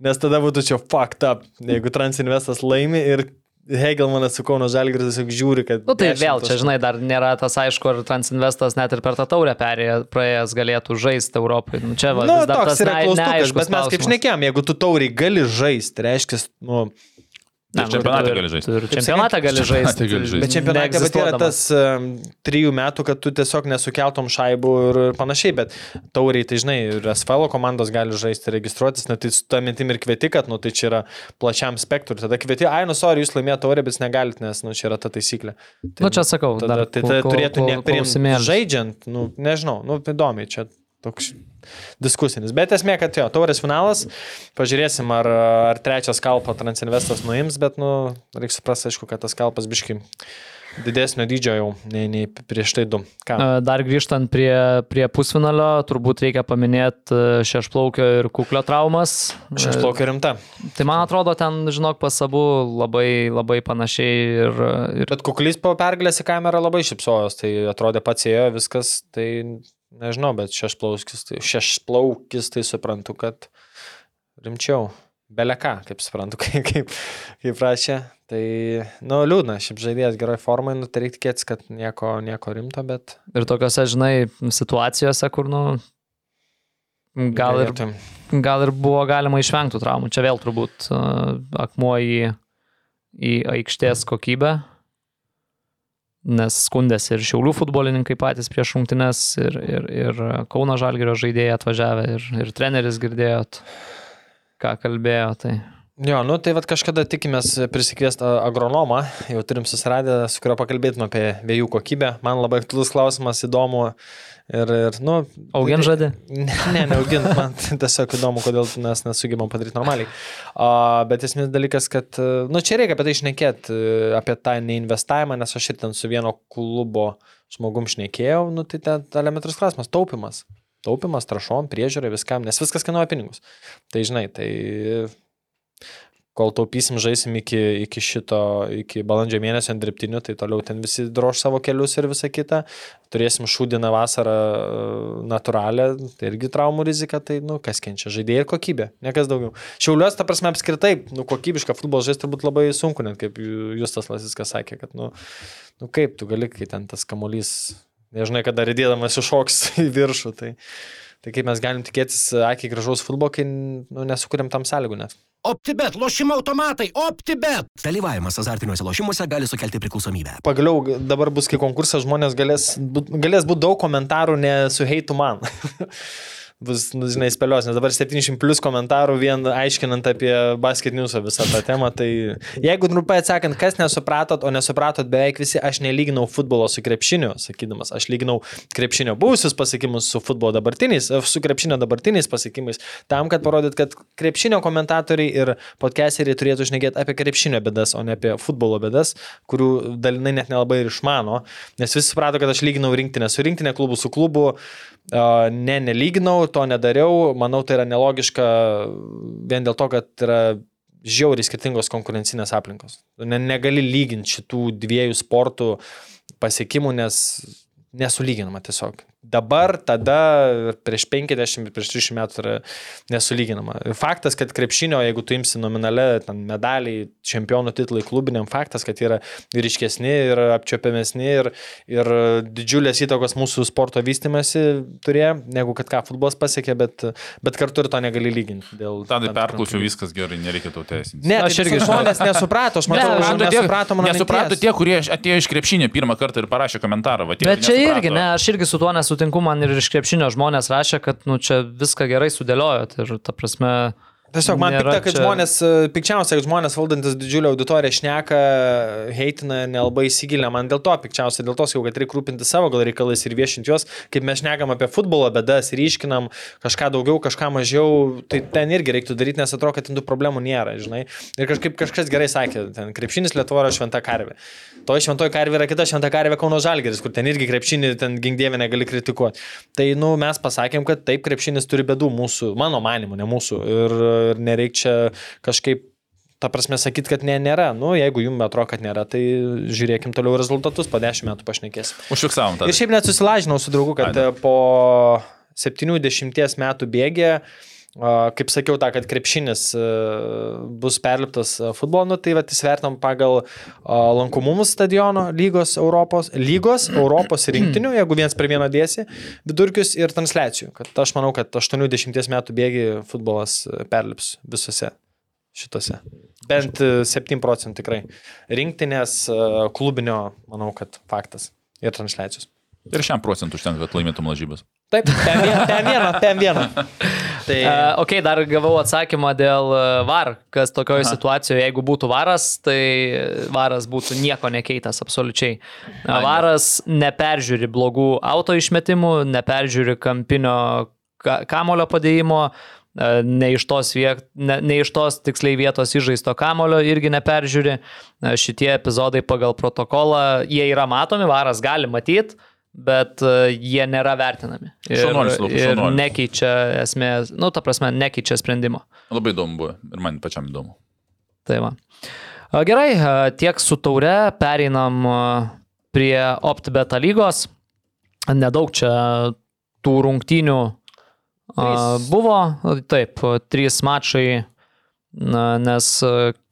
Nes tada būtų čia fucked up, jeigu Transinvestas laimi ir Hegelmanas su Kauno Žalgiris tiesiog žiūri, kad... Nu tai 10 vėl, čia žinai, dar nėra tas aišku, ar Transinvestas net ir per tą taurę perėję, praėjęs galėtų žaisti Europai. Nu, čia va, Nu, dar toks yra klaustukas, bet mes kaip šnekėjom, jeigu tu tauriai gali žaisti, reiškia, nu, Ne, Ir nu, čempionate tu- gali žaisti. Ir čempionate gali žaisti. gali žaisti. bet čempionate bet yra neegzistuodamas. tas um, trijų metų, kad tu tiesiog nesukeltom šaibų ir panašiai, bet tauriai, tai žinai, ir SFL komandos gali žaisti, registruotis, na tai su tą mintim ir kvieti, kad, nu, tai čia yra plačiam spektrui. Tada kvieti, ai, nu, sorry, jūs laimėjote taurę, bet negalit, nes, nu, čia yra ta taisyklė. Tai, Nu, čia sakau, tada, dar tai tada kol- turėtų klausimėlis. Žaidžiant, nu, nežinau, nu, įdomiai, čia toks diskusinis. Bet esmė, kad jo, taurės finalas, pažiūrėsim, ar, ar trečias kalpo Transinvestas nuims, bet, nu, reikia suprasti, aišku, kad tas kalpas biški didesnio dydžio jau nei, nei prieš tai du. Ką? E, Dar grįžtant prie, prie pusfinalio, turbūt reikia paminėti šešplaukio ir kuklio traumas. Aš plaukiu rimta. E, Tai man atrodo, ten, žinok, pas abu labai, labai panašiai ir, ir Bet kuklys po pergalės į kamerą labai šipsojos, tai atrodė pats ėjo viskas, tai nežinau, bet šešplaukis, tai, šešplaukis, tai suprantu, kad rimčiau. Beleka, kaip suprantu, (laughs) kaip, kaip, kaip rašė. Tai, nu, liūdna, šiaip žaidėjas geroj formai, nu, tai reikia tikėtis, kad nieko, nieko rimto, bet... Ir tokiuose, žinai, situacijose, kur, nu, gal ir, gal ir buvo galima išvengti traumų. Čia vėl turbūt uh, akmuo į, į aikštės kokybę, nes skundėsi ir Šiaulių futbolininkai patys prieš rungtynes, ir, ir, ir Kauno Žalgirio žaidėjai atvažiavę, ir, ir treneris girdėjot, ką kalbėjo. Tai. Jo, nu tai vad kažkada tikimės prisikviesti agronomą, jau turim susiradę, su kuriuo pakalbėtume apie vėjų kokybę. Man labai aktuolus klausimas, įdomu. Ir, ir nu, Augin žadi? Ne, (laughs) ne, neaugint, man (laughs) tiesiog įdomu, kodėl mes nesugebam padaryti normaliai. A, bet esminis dalykas, kad, nu čia reikia apie tai išnekėti, apie tą neinvestavimą, nes aš ir ten su vieno klubo žmogum šnekėjau, nu tai ten elementarus klausimas - taupimas. Taupimas, trašom, priežiūrai, viskam, nes viskas kainuoja pinigus. Tai žinai, tai kol taupysim, žaisim iki, iki šito, iki balandžio mėnesio ant dirbtinių, tai toliau ten visi drož savo kelius ir visa kita. Turėsim šūdiną vasarą e, natūralią, tai irgi traumų rizika, tai, nu, kas kenčia, žaidėjai ir kokybė, niekas daugiau. Šiauliuos, ta prasme, apskritai, nu, kokybišką futbolą žaisti turbūt labai sunku, net kaip Justas Lasiskas sakė, kad, nu, nu kaip tu gali, kai ten tas kamuolys, nežinai, kada rydėdamas iššoks (laughs) į viršų, tai... Tai kaip mes galim tikėtis akiai gražaus futbolo, kai nu, nesukūrėm tam sąlygų net. OptiBet, lošimo automatai, OptiBet. Dalyvavimas azartiniuose lošimuose gali sukelti priklausomybę. Pagaliau dabar bus kai konkursas, žmonės galės, būt- galės būti daug komentarų, ne su heitu man. (laughs) bus, nu, žinai, spėlios, nes dabar 700 plus komentarų vien aiškinant apie basket newsą visą tą temą. Tai jeigu trumpai atsakant, kas nesupratot, o nesupratot beveik visi, aš nelyginau futbolo su krepšiniu, sakydamas, aš lyginau krepšinio buvusius pasiekimus su futbolo dabartiniais, e, su krepšinio dabartiniais pasiekimais, tam, kad parodyt, kad krepšinio komentatoriai ir podcasteriai turėtų šnekėti apie krepšinio bėdas, o ne apie futbolo bėdas, kurių dalinai net nelabai ir išmano, nes visi suprato, kad aš lyginau rinktinę su rinktinė, klubų su klubu, Ne, nelyginau, to nedariau. Manau, tai yra nelogiška vien dėl to, kad yra žiauriai skirtingos konkurencinės aplinkos. Ne, negali lyginti šitų dviejų sportų pasiekimų, nes nesulyginama tiesiog. Dabar, tada, prieš 50 ir prieš 300 metų yra nesulyginama. Faktas, kad krepšinio, jeigu tu imsi nominale, ten medaliai, čempionų titlai klubiniam, faktas, kad yra ryškesni ir apčiopiamesni ir, ir didžiulės įtakos mūsų sporto vystimasi turėjo, negu kad ką futbolas pasiekė, bet, bet kartu ir to negali lyginti. dėl Tada tam tikrų perklausiu, viskas gerai, nereikia tau teisinti. Ne, Aš aš irgi žmonės nesuprato, aš matau, Ne, kad nesuprato mano nesuprato tie, kurie atėjo iš krepšinio pirmą kartą ir parašė komentarą. Va, tie, Bet čia nesuprato. irgi, ne, aš irgi su tuo nesutinku, man ir iš krepšinio žmonės rašė, kad, nu, čia viską gerai sudėliojot ir, ta prasme, Tiesiog man pikta, kad čia- žmonės, e, pikčiausia, kad žmonės valdantis didžiulę auditoriją šneka, heitina ir nelabai įsigilina. Man dėl to pikčiausia, dėl to sakau, kad reikia rūpinti savo gal reikalais ir viešinti juos, kaip mes šnekam apie futbolo bėdas, ryškinam kažką daugiau, kažką mažiau, tai ten irgi reiktų daryti, nes atrodo, kad ten tų problemų nėra, žinai. Ir kažkaip kažkas gerai sakė, ten krepšinis Lietuva yra šventa karvė. To šventoji karvė yra kita šventa karvė Kauno Žalgeris, kur ten irgi krepšinį, ten gingdėvė negali kritikuoti. Tai, nu, mes pasakėm, kad taip, krepšinis turi bėdų mūsų, mano manimu, ne mūsų. Ir, ir nereikia čia kažkaip, ta prasme, sakyti, kad ne, nėra. Nu, jeigu jums atrodo, kad nėra, tai žiūrėkim toliau rezultatus, po 10 metų pašnekėsim. Užfiksavom tą. Ir šiaip net susilažinau su draugu, kad Ai, e, po 70 metų bėgė, a, kaip sakiau, tą, kad krepšinis e, bus perliptas e, futbolu, nu, tai vat įsvertinam pagal lankomumus stadiono lygos Europos, lygos Europos (clears throat) rinktinių, jeigu viens per vieną dėsi, vidurkius ir transliacijų. Kad aš manau, kad 80 metų bėgi futbolas e, perlips visose šitose. Bent e, 7 procentų tikrai. Rinktinės, klubinio, manau, kad faktas. Ir transliacijos. Ir šiam procentų užtenka, kad laimėtum lažybas. Taip, PM vieną, PM vieną. PM. Tai (laughs) Uh, ok, dar gavau atsakymą dėl e, VAR, kas tokioje situacijoje, jeigu būtų VARas, tai VARas būtų nieko nekeitęs absoliučiai. Uh, VARas neperžiūri blogų auto išmetimų, neperžiūri kampinio ka kamulio padėjimo, e, ne iš, tos viet, ne, ne iš tos tiksliai vietos įžaisto kamulio irgi neperžiūri. E, Šitie epizodai pagal protokolą, jie yra matomi, VARas gali matyti. Bet e, jie nėra vertinami. Ir, Šaunuolis, labai ir šaunuolis. nekeičia esmės, nu, ta prasme, nekeičia sprendimo. Labai įdomu buvo ir man pačiam įdomu. Tai va. Gerai, tiek su taure pereinam prie OptBeta lygos. Nedaug čia tų rungtynių a, Trys. buvo. Taip, trys mačai, nes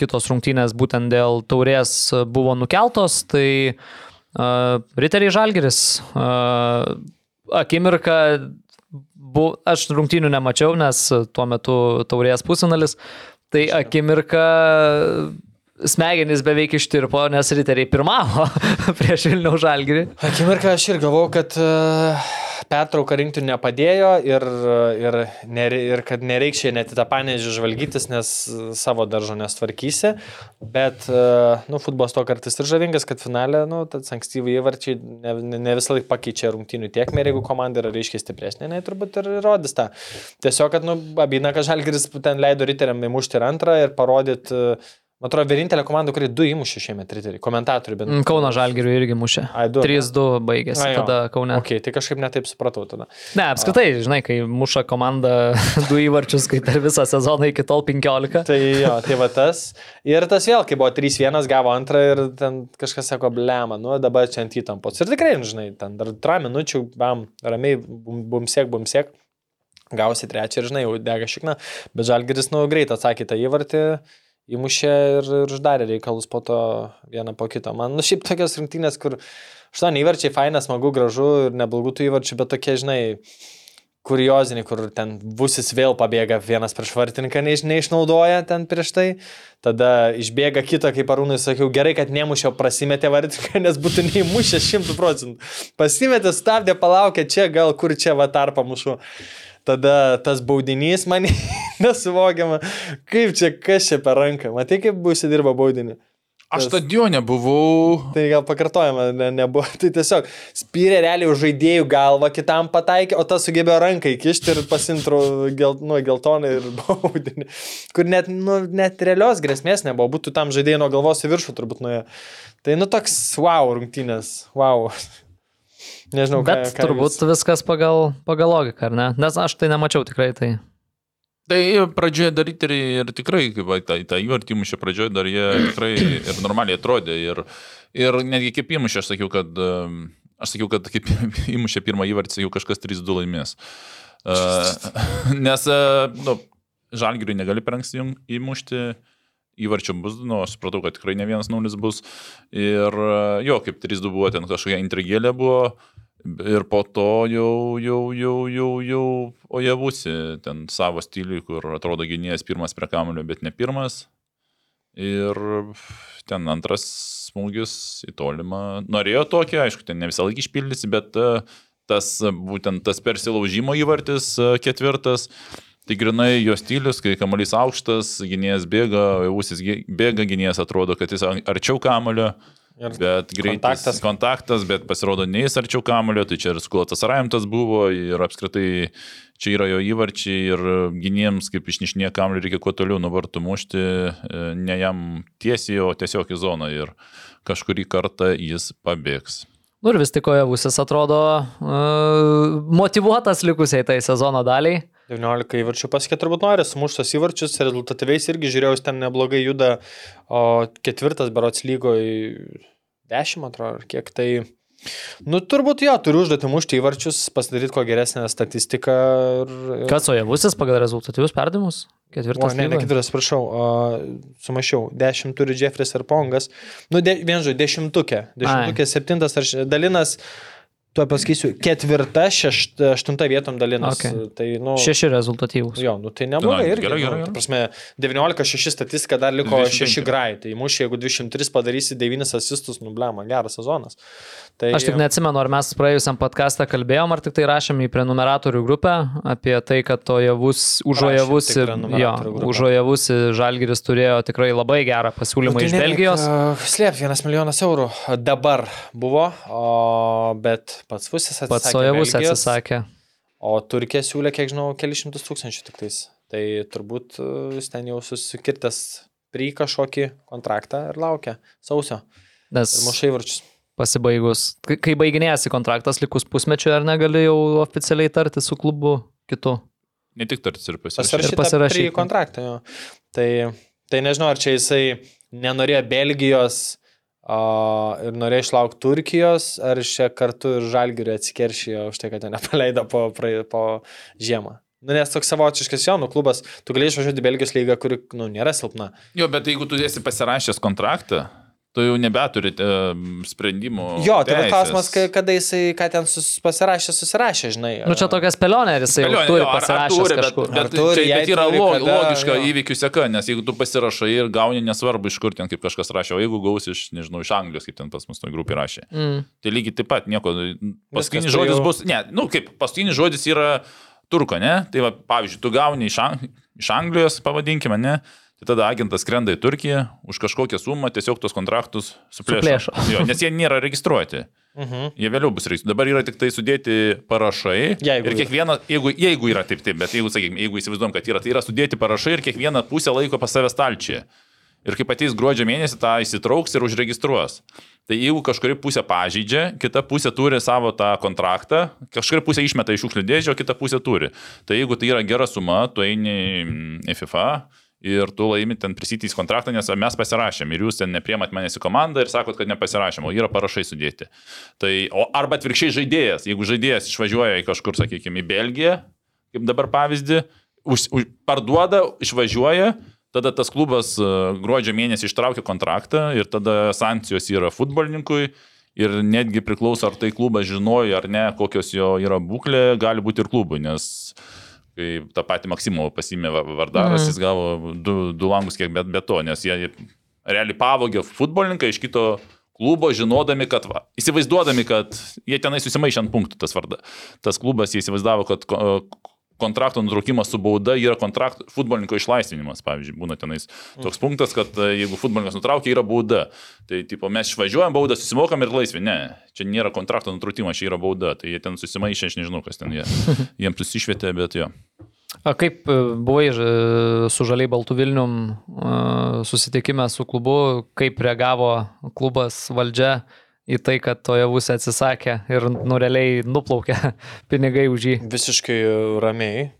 kitos rungtynės būtent dėl taurės buvo nukeltos. Tai a, Riteriai Žalgeris. a, Akimirka bu, aš rungtynių nemačiau, nes tuo metu taurės pusinalis. Tai akimirka smegenys beveik ištirpo, nes riteriai pirmavo (laughs) prieš Vilnių žalgirį. akimirką aš ir galvau, kad uh, pertrauka rinkti nepadėjo ir, ir, nere, ir kad nereikšė net į tą panėžį žvalgytis, nes savo daržo nestvarkysi. Bet, uh, nu, futbolas to kartais ir žavingas, kad finale, nu, tas ankstyvai įvarčiai ne, ne, visą laiką pakeičia rungtinių tiekmę ir jeigu komanda yra reiškiai stipresnė, tai turbūt ir rodys tą. Tiesiog, kad, nu, abina, kad žalgeris ten leido riteriam įmušti ir antrą ir parodyti uh, Man atrodo, vienintelė komanda, kuri du įmušė šiemet triteriai, komentatorių bent. Mm, Kauno Žalgirių irgi mušė. Ai, du, 3-2 baigėsi A, jo. tada Kaune. Ok, tai kažkaip netaip supratau tada. Ne, apskritai, žinai, kai muša komanda (laughs) du įvarčius, kai per visą sezoną iki tol 15. Tai jo, tai va tas. Ir tas vėl, kai buvo 3-1, gavo antrą ir ten kažkas sako, blema, nu dabar čia ant įtampos. Ir tikrai, žinai, ten dar 3 minučių, bam, ramiai, bum, bum siek, bum siek. Gausi trečią ir, žinai, jau dega šikna. Bet Žalgiris, nu, greit atsakė tą įvartį. Įmušė ir, ir uždarė reikalus po to vieną po kito. Man, nu, šiaip tokios rungtynės, kur aštuoni įvarčiai, fainas, smagu, gražu ir neblogų tų įvarčių, bet tokie, žinai, kurioziniai, kur ten vusis vėl pabėga vienas prieš vartininką, neiš, neišnaudoja ten prieš tai, tada išbėga kitą, kaip arūnai sakiau, gerai, kad nemušiau, prasimetė vartininką, nes būtų neįmušę šimtų procentų. Pasimetė, stabdė, palaukė čia, gal kur čia va tarpą mušu. Tada tas baudinys man (laughs) nesuvokiama, kaip čia, kas čia per ranką. Matai, kaip bus įdirba baudinį. Aš stadione buvau. Tai gal pakartojama, ne, nebuvo. (laughs) Tai tiesiog spyrė realiai už žaidėjų galvą, kitam pataikė, o tas sugebėjo ranką įkišti ir pasintro gel, nu, geltoną ir (laughs) baudinį. Kur net, nu, net realios grėsmės nebuvo, būtų tam žaidėjai nuo galvos į viršų turbūt nuėjo. Tai nu toks wow rungtynės, wow. Nežinau, ką, Bet ką turbūt jūs- viskas pagal, pagal logiką, ar ne? Nes aš tai nemačiau tikrai tai. Tai pradžioje daryti ir, ir tikrai, kaip va, tą, tą įvartį įmušė pradžioje, dar jie tikrai ir normaliai atrodė. Ir, ir netgi kaip įmušė, aš sakiau, kad, aš sakiau, kad kaip (laughs) įmušė pirmą įvartį, jau kažkas 3-2 laimės. Uh, (laughs) nes, uh, nu, žalgiriui negali per anksti įmušti. Įvarčio bus, nu, aš supratau, kad tikrai ne vienas nulis bus. Ir uh, jo, kaip 3-2 buvo, ten kažkokia intrigėlė buvo. Ir po to jau, jau, jau, jau, jau, o jie būsi ten savo stiliui, kur atrodo gynėjas pirmas prie kamulio, bet ne pirmas. Ir ten antras smūgis į tolimą. Norėjo tokį, aišku, ten ne visą laiką išpildysi, bet e, tas būtent tas persilaužimo įvartis e, ketvirtas. Tai grinai jo stilius, kai kamuolys aukštas, gynėjas bėga, ausis bėga, gynėjas atrodo, kad jis arčiau kamulio. Ir Bet greitas kontaktas. kontaktas. bet pasirodo neįs arčiau kamulio, tai čia ir skulatas Raimtas buvo ir apskritai čia yra jo įvarčiai ir gynėjams, kaip išnišnė kamulio, reikia kuo toliau nuo vartų mušti, e, ne jam tiesiai, o tiesiog į zoną ir kažkurį kartą jis pabėgs. Nu ir vis tik Ojavusis atrodo uh, motivuotas likusiai tai sezono daliai. 19 įvarčių pasikė turbūt nori, sumuštas įvarčius, rezultatyviais irgi žiūrėjau, ten neblogai juda, o ketvirtas berots lygo į 10, atrodo, ar kiek tai. Nu, turbūt jo, turiu užduoti mušti įvarčius, pasidaryti kuo geresnę statistiką. Ir, ir... Kas Ojavusis pagal rezultatyvius perdavimus? O, Ketvirtas. ne, ne lygoje? ketvirtas, prašau, o, sumašiau. Dešimt turi Jeffris ir Pongas. Nu, de, vien žodžiu, dešimtukė. Dešimtukė, septintas ar dalinas. Tuo pasakysiu, ketvirta, šešta, aštunta vietom dalinas. Okay. Tai, nu, Šeši rezultatyvus. Jo, nu tai neblogai irgi. gerai, gerai, nu, gerai. ta Prasme, 19-6 statistika dar liko 25. 6 grai. Tai mušė, jeigu 203 padarysi 9 asistus, nublema, geras sezonas. Tai, Aš tik neatsimenu, ar mes praėjusiam podcastą kalbėjom, ar tik tai rašėm į prenumeratorių grupę apie tai, kad Ojavus, už Rašėm Ojavusi, tik prenumeratorių jo, grupę. už Ojavusi Žalgiris turėjo tikrai labai gerą pasiūlymą iš Belgijos. Slėp, vienas milijonas eurų dabar buvo, o, bet pats Vusis atsisakė. Pats Ojavus Belgijos, atsisakė. O Turkija siūlė, kiek žinau, kelišimtus tūkstančių tik tais. Tai turbūt e, jis ten jau susikirtęs prie kažkokį kontraktą ir laukia sausio. Nes Ir mušai varčius. Pasibaigus, kai- kai baiginėjasi kontraktas likus pusmečiu, ar negali jau oficialiai tarti su klubu kitu? Ne tik tartis ir pasirašyti. Pasirašyta. prie kontraktą. Jo. Tai, tai nežinau, ar čia jisai nenorėjo Belgijos o, ir norėjo išlaukti Turkijos, ar čia kartu ir Žalgiriui atsikeršijo už tai, kad jo nepaleido po, praei- po žiemą. Nu, nes toks savotiškas jaunų klubas, tu galėjai išvažiuoti į Belgijos lygą, kuri nu, nėra silpna. Jo, bet jeigu tu esi pasirašęs kontraktą, tu jau nebeturite sprendimų. Jo, tai bet klausimas, kada jisai, ką ten sus, pasirašė, susirašė, žinai. Nu čia tokia spėlionė, ar jisai jau Spėlioju, turi ar- ar pasirašęs turi, bet, bet, Ar turi, jei bet yra turi, log, kada, logiška jo. įvykių seka, nes jeigu tu pasirašai ir gauni nesvarbu iš kur ten, kaip kažkas rašė, o jeigu gausi iš, nežinau, iš Anglijos, kaip ten pas mus toj grupė rašė, Mm. tai lygiai taip pat nieko. Paskutinis tai žodis jau- bus, ne, nu kaip, paskutinis žodis yra turko, ne? Tai va, pavyzdžiui, tu gauni iš, Ang iš Anglijos, pavadinkime, ne? Tai tada agentas skrenda į Turkiją už kažkokią sumą, tiesiog tos kontraktus suplėšo. Suplėšo. (laughs) Jo, nes jie nėra registruoti. Mhm. Jie vėliau bus registruoti. Dabar yra tik tai sudėti parašai. Jeigu ir kiekviena, jeigu, jeigu yra taip, taip, bet jeigu, sakykime, jeigu įsivaizduom, kad yra, tai yra sudėti parašai ir kiekviena pusė laiko pas save stalčiuje. Ir kaip ateis gruodžio mėnesį, tą įsitrauks ir užregistruos. Tai jeigu kažkuri pusė pažeidžia, kita pusė turi savo tą kontraktą, kažkuri pusė išmeta iš šiukšlių dėžę, o kita pusė turi. Tai jeigu tai yra gera suma, tu eini į FIFA ir tu laimi ten prisitys kontraktą, nes mes pasirašėm ir jūs ten nepriemat manęs į komandą ir sakot, kad nepasirašėm, o yra parašai sudėti. Tai, o arba atvirkščiai žaidėjas, jeigu žaidėjas išvažiuoja į kažkur, sakykime, į Belgiją, kaip dabar pavyzdį, už, už, parduoda, išvažiuoja, tada tas klubas e, gruodžio mėnesį ištraukia kontraktą ir tada sankcijos yra futbolininkui. Ir netgi priklauso, ar tai klubas žinojo ar ne, kokios jo yra būklė, gali būti ir klubui, nes kai tą patį Maksimovą pasimė Vardaras, mm. jis gavo du, du langus kiek bet be to, nes jie realiai pavogė futbolininką iš kito klubo, žinodami, kad, va, įsivaizduodami, kad jie tenai susimaišė ant punktų tas vardas. Tas klubas, jie įsivaizdavo, kad kontrakto nutraukimas su bauda yra kontrakto, futbolininko išlaisvinimas, pavyzdžiui, būna tenais toks punktas, kad e, jeigu futbolininkas nutraukia, yra bauda. Tai, tipo, mes išvažiuojam baudą, susimokam ir laisvi. Ne, čia nėra kontrakto nutraukimas, čia yra bauda. Tai jie ten susimaišė, aš nežinau, kas ten jie. (laughs) Jiems susišvietė, bet jo. A kaip e, buvai su Žaliai Baltų Vilnium e, susitikime su klubu, kaip reagavo klubas valdžia? Į tai, kad to javus atsisakė ir nureliai nuplaukė (laughs) pinigai už jį. Visiškai ramiai.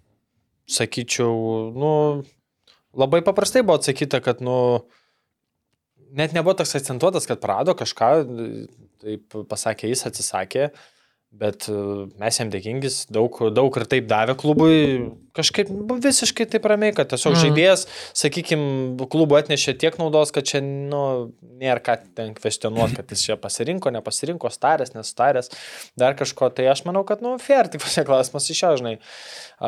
Sakyčiau, nu, labai paprastai buvo atsakyta, kad, nu, net nebuvo toks akcentuotas, kad prado kažką, taip pasakė jis, atsisakė. Bet e, mes jam dėkingis, daug, daug ir taip davė klubui, kažkaip visiškai taip ramiai, kad tiesiog mm. žaidėjas, sakykime, klubu atnešė tiek naudos, kad čia, nu, nėra ką ten kvestionuoti, kad jis čia pasirinko, nepasirinko, starės, nestarės, dar kažko, tai aš manau, kad, nu, fair, tik pasiklausimas iš jo, žinai,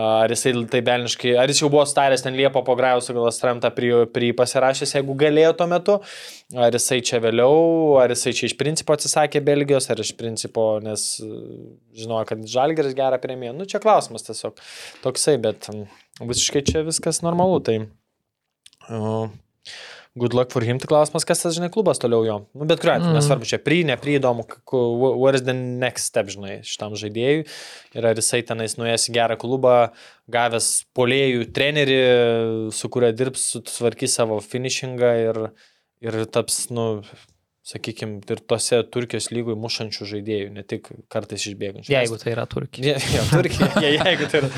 ar jisai tai belniškai, ar jis jau buvo starės ten Liepo po Grajaus, gal Stramtą prie, prie pasirašęs, jeigu galėjo tuo metu, ar jisai čia vėliau, ar jisai čia iš principo atsisakė Belgijos, ar iš principo, nes žinojo, kad Žalgeris gerą premiją. Nu, čia klausimas tiesiog toksai, bet mm, visiškai čia viskas normalu. Tai uh, good luck for him, tai klausimas, kas tas, žinai, klubas toliau jo. Nu, bet kuriuo atveju, mm. nesvarbu, čia pri, ne pri įdomu, what is the next step, žinai, šitam žaidėjui. Ir ar jisai tenais nuėjęs į gerą klubą, gavęs polėjų trenerį, su kuria dirbs, sutvarkys savo finishingą ir, ir taps, nu, sakykime, ir tose Turkijos lygoj mušančių žaidėjų, ne tik kartais išbėgančių. Jeigu tai yra Turkija. (laughs) Ja, ja, Turkija, (laughs) ja, jeigu tai yra.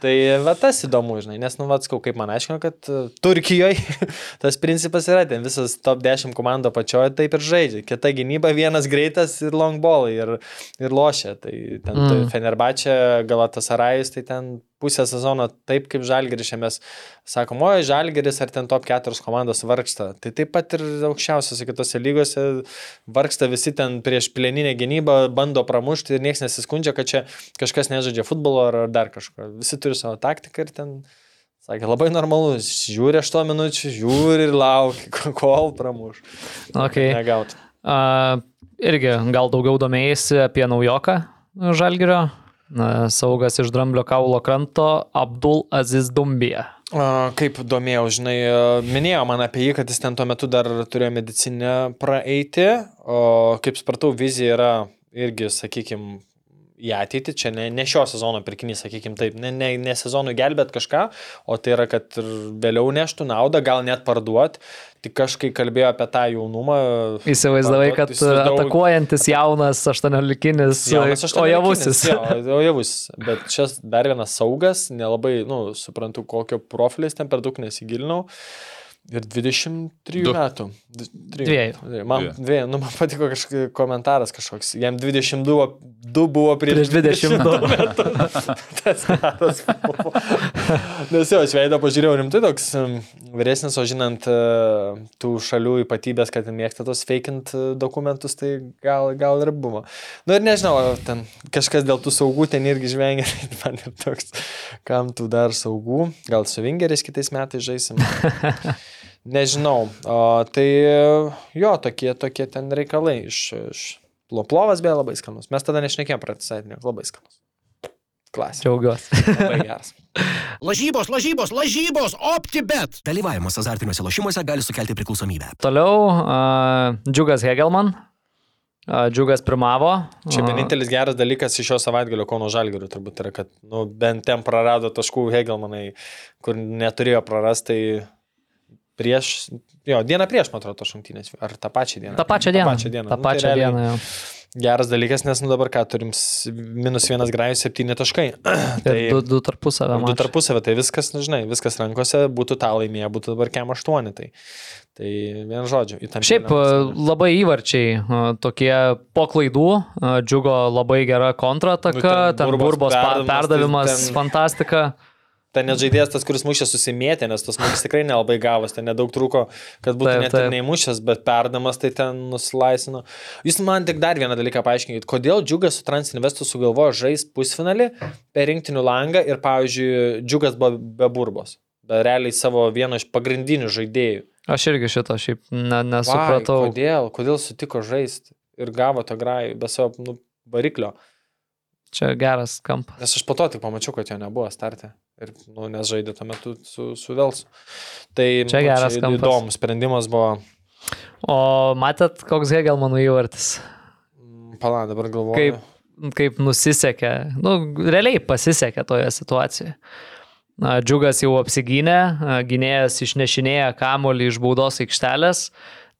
Tai va tas įdomu, žinai, nes, nu, vatskau, kaip man aiškino, kad uh, Turkijoje (laughs) tas principas yra, ten visas top 10 komando pačioje taip ir žaidžia. Kita gynyba, vienas greitas ir long ball ir, ir lošia. Tai ten mm. tai Fenerbachė, Galatas Arajus, tai ten pusę sezono taip kaip Žalgeris, mes sakom, oi, Žalgeris ar ten top 4 komandos vargsta. Tai taip pat ir aukščiausiose kitose lygose vargsta visi ten prieš plėninę gynybą, bando pramušti ir niekas nesiskundžia, kad čia kažkas nežaidžia futbolo ar dar kažko. Visi turi savo taktiką ir ten... Sakė, labai normalu, žiūri 8 minučių, žiūri ir laukia, (laughs) kol pramuš. Okay. Negaut. Uh, irgi gal daugiau domėjai apie naujoką Žalgirio, saugas iš Dramblio kaulo kranto Abdul Aziz Dumbija. Kaip domėjau, žinai, minėjo man apie jį, kad jis ten tuo metu dar turėjo medicinę praeiti, o kaip supratau, vizija yra irgi, sakykime, į ateitį, čia ne, ne šio sezono pirkinys, sakykime taip, ne, ne, ne sezonui gelbėt kažką, o tai yra, kad vėliau neštų naudą, gal net parduot. Tik kažkai kalbėjo apie tą jaunumą. Įsivaizdavai, kad įsivaizdavau... atakuojantis jaunas 18-kinis, o javusis. Jo, o javusis. Bet čia dar vienas saugas, nelabai, nu, suprantu, kokio profilis ten per daug nesigilinau. Uh, Ir 23 du. metų. Dviejų. Man, dviejų. Nu, man patiko kažkoks komentaras kažkoks. Jam 22 du buvo prieš, prieš 22 metų. (laughs) Tas karas buvo. Nes jo, aš veidą pažiūrėjau rimtai toks vyresnis, o žinant e, tų šalių ypatybės, kad mėgsta tos fakint e, dokumentus, tai gal, gal ir buvo. Na nu, ir nežinau, ten kažkas dėl tų saugų ten irgi žvengia, (laughs) tai man ir toks, kam tų dar saugų. Gal su Vingeris kitais metais žaisim. (laughs) Nežinau. O, tai jo, tokie, tokie ten reikalai iš, iš Loplovas beje labai skanus. Mes tada nešnekėjom pratisaitinio, labai skanus. Klasė. Džiaugiuosi. Labai geras. (laughs) Lažybos, lažybos, lažybos, OptiBet. Dalyvavimas azartiniuose lošimuose gali sukelti priklausomybę. Toliau uh, Džiugas Hegelman. Uh, Džiugas pirmavo. Čia vienintelis geras dalykas iš šio savaitgalio Kauno Žalgirių turbūt yra, kad nu, bent ten prarado taškų Hegelmanai, kur neturėjo prarasti, tai prieš, jo, dieną prieš, man atrodo, tos rungtynės, ar tą pačią dieną. tą pačią dieną. Ta pačią dieną. tą Nu, tai pačią dieną. jo. Geras dalykas, nes nu dabar ką turim, minus vienas grajus, septyni taškai. (clears throat) Ir du, du tarpusavę. Du tarpusavę, tai viskas, nu, žinai, viskas rankose, būtų tą laimėję, būtų dabar kem aštuoni. Tai, tai vien žodžiu, Šiaip e, labai įvarčiai e, tokie po klaidų, e, džiugo labai gera kontrataka, Nu, ten ten Burbos burbos tai perdavimas, ten- fantastika. Ten net žaidėjas tas, kuris mušė susimėtė, nes tas smūgis tikrai nelabai gavos, ten nedaug trūko, kad būtų Taip, net ir taip. neįmušęs, bet perdamas tai ten nusilaisino. Jūs man tik dar vieną dalyką paaiškinkit, kodėl Džiugas su Transinvestu sugalvojo žaisti pusfinalį per rinktinių langą ir, pavyzdžiui, Džiugas buvo be burbos, bet realiai savo vieno iš pagrindinių žaidėjų. Aš irgi šito šiaip ne, Vai, nesupratau. kodėl, kodėl sutiko žaisti ir gavo tą grajų be savo nu, variklio. Čia geras kampas. Nes aš po to tik pamačiau, kad jo nebuvo startė. Ir, nu, nes žaidė tuo metu su, su Velsu. Tai Čia nu, geras kampas. įdomus sprendimas buvo. O matėt, koks Hegelmanų įvartis? Mm, Pala, dabar galvoju. Kaip, kaip nusisekė, nu, realiai pasisekė toje situacijoje. Džiugas jau apsigynė, gynėjas išnešinėja kamolį iš baudos aikštelės,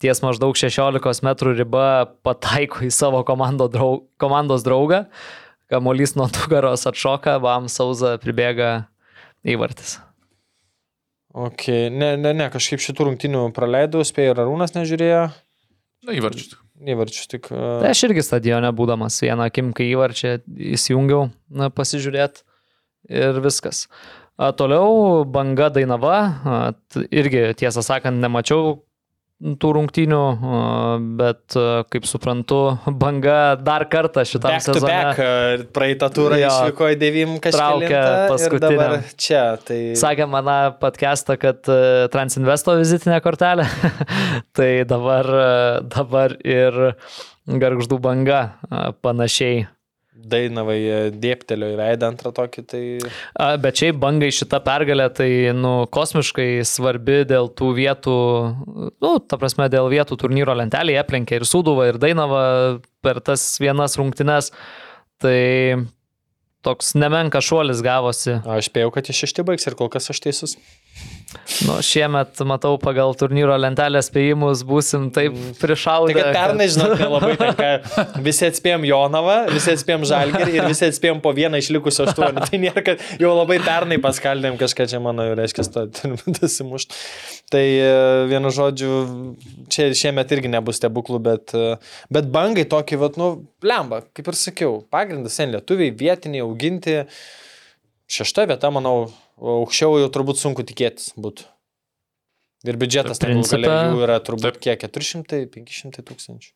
ties maždaug 16 m riba pataiko į savo draug, komandos draugą, kamolys nuo nugaros atšoka, bam sauza pribėga įvartis. Ok, ne, ne, ne, kažkaip šitų rungtinių praleidau, spėjau ir Arūnas nežiūrėjo. Na, įvarčius. Įvarčius tik. Tai Uh, aš irgi stadione būdamas vieną akim, kai įvarčią įsijungiau, na, pasižiūrėti ir viskas. A, toliau banga Dainava, a, t- irgi tiesą sakant, nemačiau tų rungtynių, bet a, kaip suprantu, banga dar kartą šitam back sezone. back, uh, praeitą turą Jo. išvyko į 9 Traukia kažką. paskutiniam. Dabar čia, tai... Sakė mano podcastą, kad e, Transinvesto vizitinė kortelė, (laughs) tai dabar, e, dabar ir garždų banga panašiai Dainavai e, dėptelio į veidą antrą tokį, tai... A, Bet šiaip bangai šita pergalė tai, nu, kosmiškai svarbi dėl tų vietų, nu, ta prasme, dėl vietų turnyro lentelėje aplenkė ir Sūduvą, ir Dainavą per tas vienas rungtynes. Tai toks nemenka šuolis gavosi. Aš spėjau, kad iš šešti baigs ir kol kas aš teisus. Nu, šiemet, matau, pagal turnyro lentelės spėjimus būsim taip prišaudę. Tai pernai, žinot, nelabai tenka. Visi atspėjom Jonavą, visi atspėjom Žalgirį ir visi atspėjom po vieną išlikusio aštuonių. Tai nėra, kad jau labai pernai paskaldėm kažką čia mano, reiškia, to (laughs) turim dasimušti. Tai e, vienu žodžiu, čia šiemet irgi nebus stebuklų, bet, e, bet bangai tokį, vat, nu, lemba, kaip ir sakiau, pagrindas sen lietuviai, vietiniai, auginti. Šešta vieta, manau, aukščiau jau turbūt sunku tikėtis būtų. Ir biudžetas ten Principe- jų yra turbūt Taip. kiek 400-500 tūkstančių.